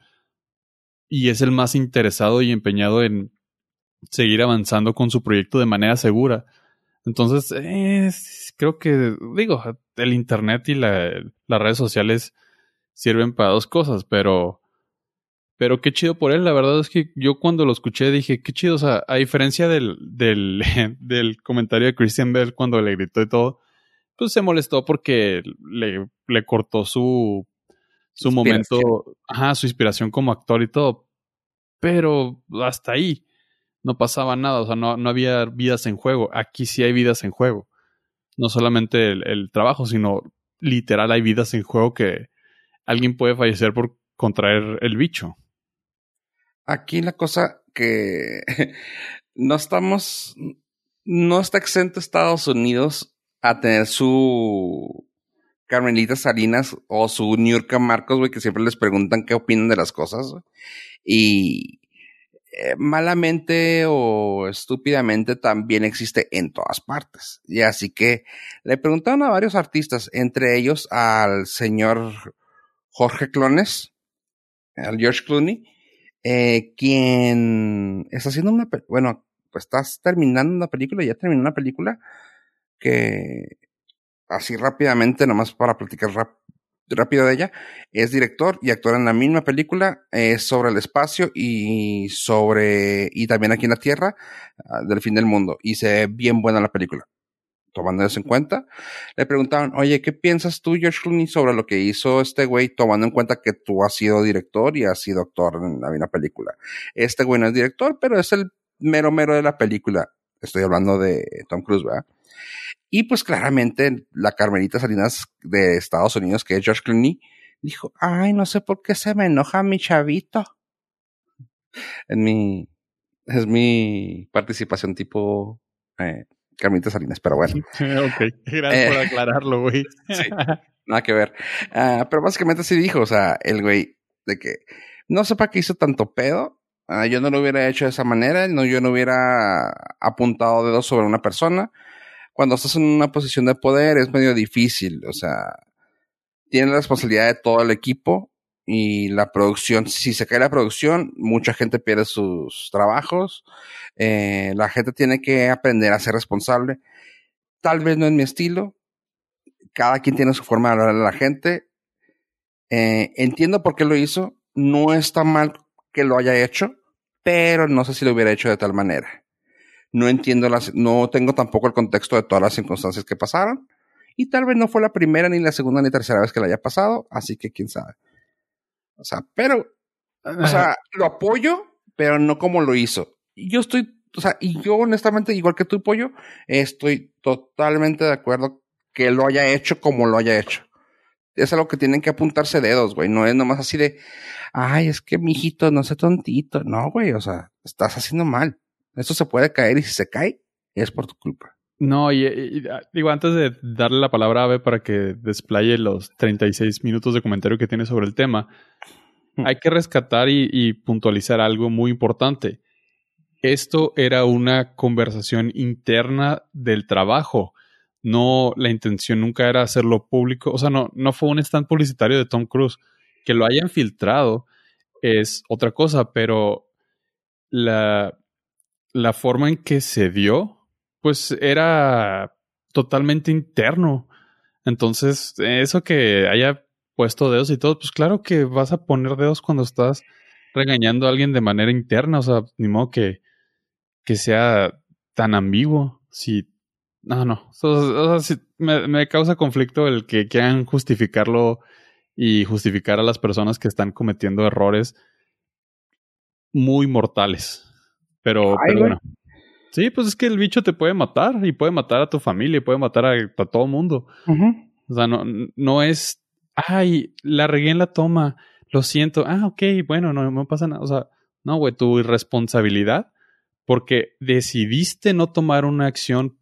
S2: y es el más interesado y empeñado en seguir avanzando con su proyecto de manera segura. Entonces, creo que, digo, el Internet y las redes sociales sirven para dos cosas, pero, pero qué chido por él. La verdad es que yo cuando lo escuché dije, qué chido. O sea, a diferencia del, del comentario de Christian Bell cuando le gritó y todo, pues se molestó porque le, le cortó su, su momento, ajá, su inspiración como actor y todo. Pero hasta ahí no pasaba nada, o sea, no, no había vidas en juego. Aquí sí hay vidas en juego. No solamente el, trabajo, sino literal hay vidas en juego que alguien puede fallecer por contraer el bicho.
S1: Aquí la cosa que no estamos, no está exento Estados Unidos a tener su Carmelita Salinas o su Niurka Marcos, güey, que siempre les preguntan qué opinan de las cosas. Y eh, malamente o estúpidamente también existe en todas partes. Y así que le preguntaron a varios artistas, entre ellos al señor Jorge Clones, al George Clooney, eh, quien está haciendo una, bueno, pues estás terminando una película, ya terminó una película que así rápidamente, nomás para platicar rápido de ella, es director y actor en la misma película, es sobre el espacio y sobre, y también aquí en la Tierra, ah, del fin del mundo, y se ve bien buena la película. Tomando eso en cuenta, le preguntaban, oye, ¿qué piensas tú, George Clooney, sobre lo que hizo este güey, tomando en cuenta que tú has sido director y has sido actor en la misma película? Este güey no es director, pero es el mero mero de la película. Estoy hablando de Tom Cruise, ¿verdad? Y pues claramente la Carmelita Salinas de Estados Unidos, que es George Clooney, dijo, ay, no sé por qué se me enoja mi chavito. En mi, es mi participación tipo eh, Carmelita Salinas, pero bueno.
S2: ok, gracias por eh, aclararlo, güey.
S1: sí, nada que ver. Ah, pero básicamente sí dijo, o sea, el güey, de que no sé para qué hizo tanto pedo. Ah, yo no lo hubiera hecho de esa manera, no, yo no hubiera apuntado dedos sobre una persona cuando estás en una posición de poder es medio difícil, o sea, tienes la responsabilidad de todo el equipo y la producción, si se cae la producción, mucha gente pierde sus trabajos, eh, la gente tiene que aprender a ser responsable. Tal vez no es mi estilo, cada quien tiene su forma de hablar a la gente. Eh, entiendo por qué lo hizo, no está mal que lo haya hecho, pero no sé si lo hubiera hecho de tal manera no entiendo las, no tengo tampoco el contexto de todas las circunstancias que pasaron. Y tal vez no fue la primera, ni la segunda, ni tercera vez que le haya pasado, así que quién sabe. O sea, pero, o sea, lo apoyo, pero no como lo hizo. Y yo estoy, o sea, y yo honestamente, igual que tu pollo, estoy totalmente de acuerdo que lo haya hecho como lo haya hecho. Es algo que tienen que apuntarse dedos, güey. No es nomás así de, ay, es que mijito, no sé tontito. No, güey, o sea, estás haciendo mal. Esto se puede caer y si se cae, es por tu culpa.
S2: No, y, ah, digo, antes de darle la palabra a Ave para que desplaye los 36 minutos de comentario que tiene sobre el tema, hmm. hay que rescatar y, puntualizar algo muy importante. Esto era una conversación interna del trabajo. No, la intención nunca era hacerlo público. O sea, no, no fue un stand publicitario de Tom Cruise. Que lo hayan filtrado es otra cosa, pero la, la forma en que se dio, pues era totalmente interno. Entonces, eso que haya puesto dedos y todo, pues claro que vas a poner dedos cuando estás regañando a alguien de manera interna, o sea, ni modo que, que sea tan ambiguo. Si, no, no, o sea, me, me causa conflicto el que quieran justificarlo y justificar a las personas que están cometiendo errores muy mortales. Pero, bueno. Sí, pues es que el bicho te puede matar y puede matar a tu familia y puede matar a, todo el mundo. O sea, no, no es, ay, la regué en la toma, lo siento, ah, ok, bueno, no, no pasa nada. O sea, no, güey, tu irresponsabilidad porque decidiste no tomar una acción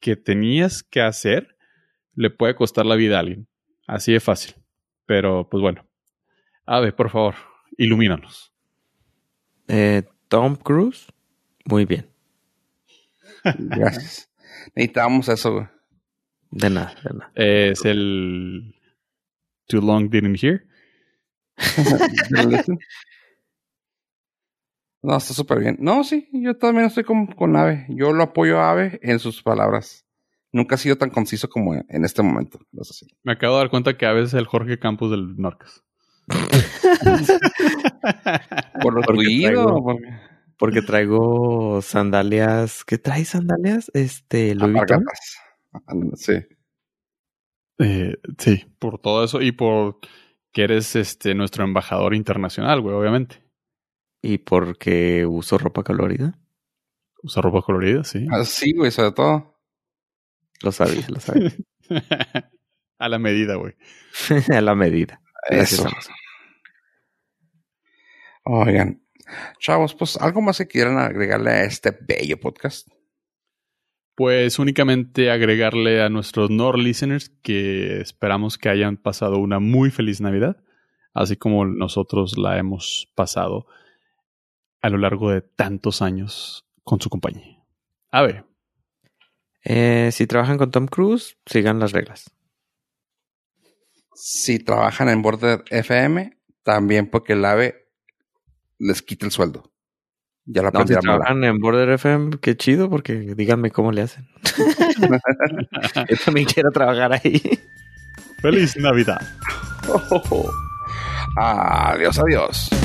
S2: que tenías que hacer, le puede costar la vida a alguien. Así de fácil. Pero, pues bueno. Ave, por favor, ilumínanos.
S3: Eh, Tom Cruise muy bien.
S1: Gracias. Necesitábamos eso, güey.
S3: De nada, de nada.
S2: Es el Too Long Didn't Hear.
S1: No, está súper bien. No, sí, yo también estoy con, con Ave. Yo lo apoyo a Ave en sus palabras. Nunca ha sido tan conciso como en este momento.
S2: Me acabo de dar cuenta que a veces el Jorge Campos del Norcas.
S1: Por lo
S3: traigo-
S1: porque-
S3: Porque traigo sandalias. ¿Qué traes sandalias? Este, Louis Vuitton.
S1: Sí.
S2: Eh, sí, por todo eso y por que eres este nuestro embajador internacional, güey, obviamente.
S3: Y porque uso ropa colorida.
S2: Usa ropa colorida, sí.
S1: Ah, Sí, güey, sobre todo.
S3: Lo sabía, lo sabía.
S2: A la medida, güey.
S3: a la medida.
S1: Eso. Oigan, chavos, pues algo más que quieran agregarle a este bello podcast.
S2: Pues únicamente agregarle a nuestros Nord listeners que esperamos que hayan pasado una muy feliz Navidad, así como nosotros la hemos pasado a lo largo de tantos años con su compañía. A ver,
S3: Eh, si trabajan con Tom Cruise, sigan las reglas.
S1: Si trabajan en Border FM, también porque el AVE les quita el sueldo. Ya la
S3: No, si trabajan en Border FM, qué chido, porque díganme cómo le hacen. Yo también quiero trabajar ahí.
S2: feliz Navidad.
S1: Adiós, adiós.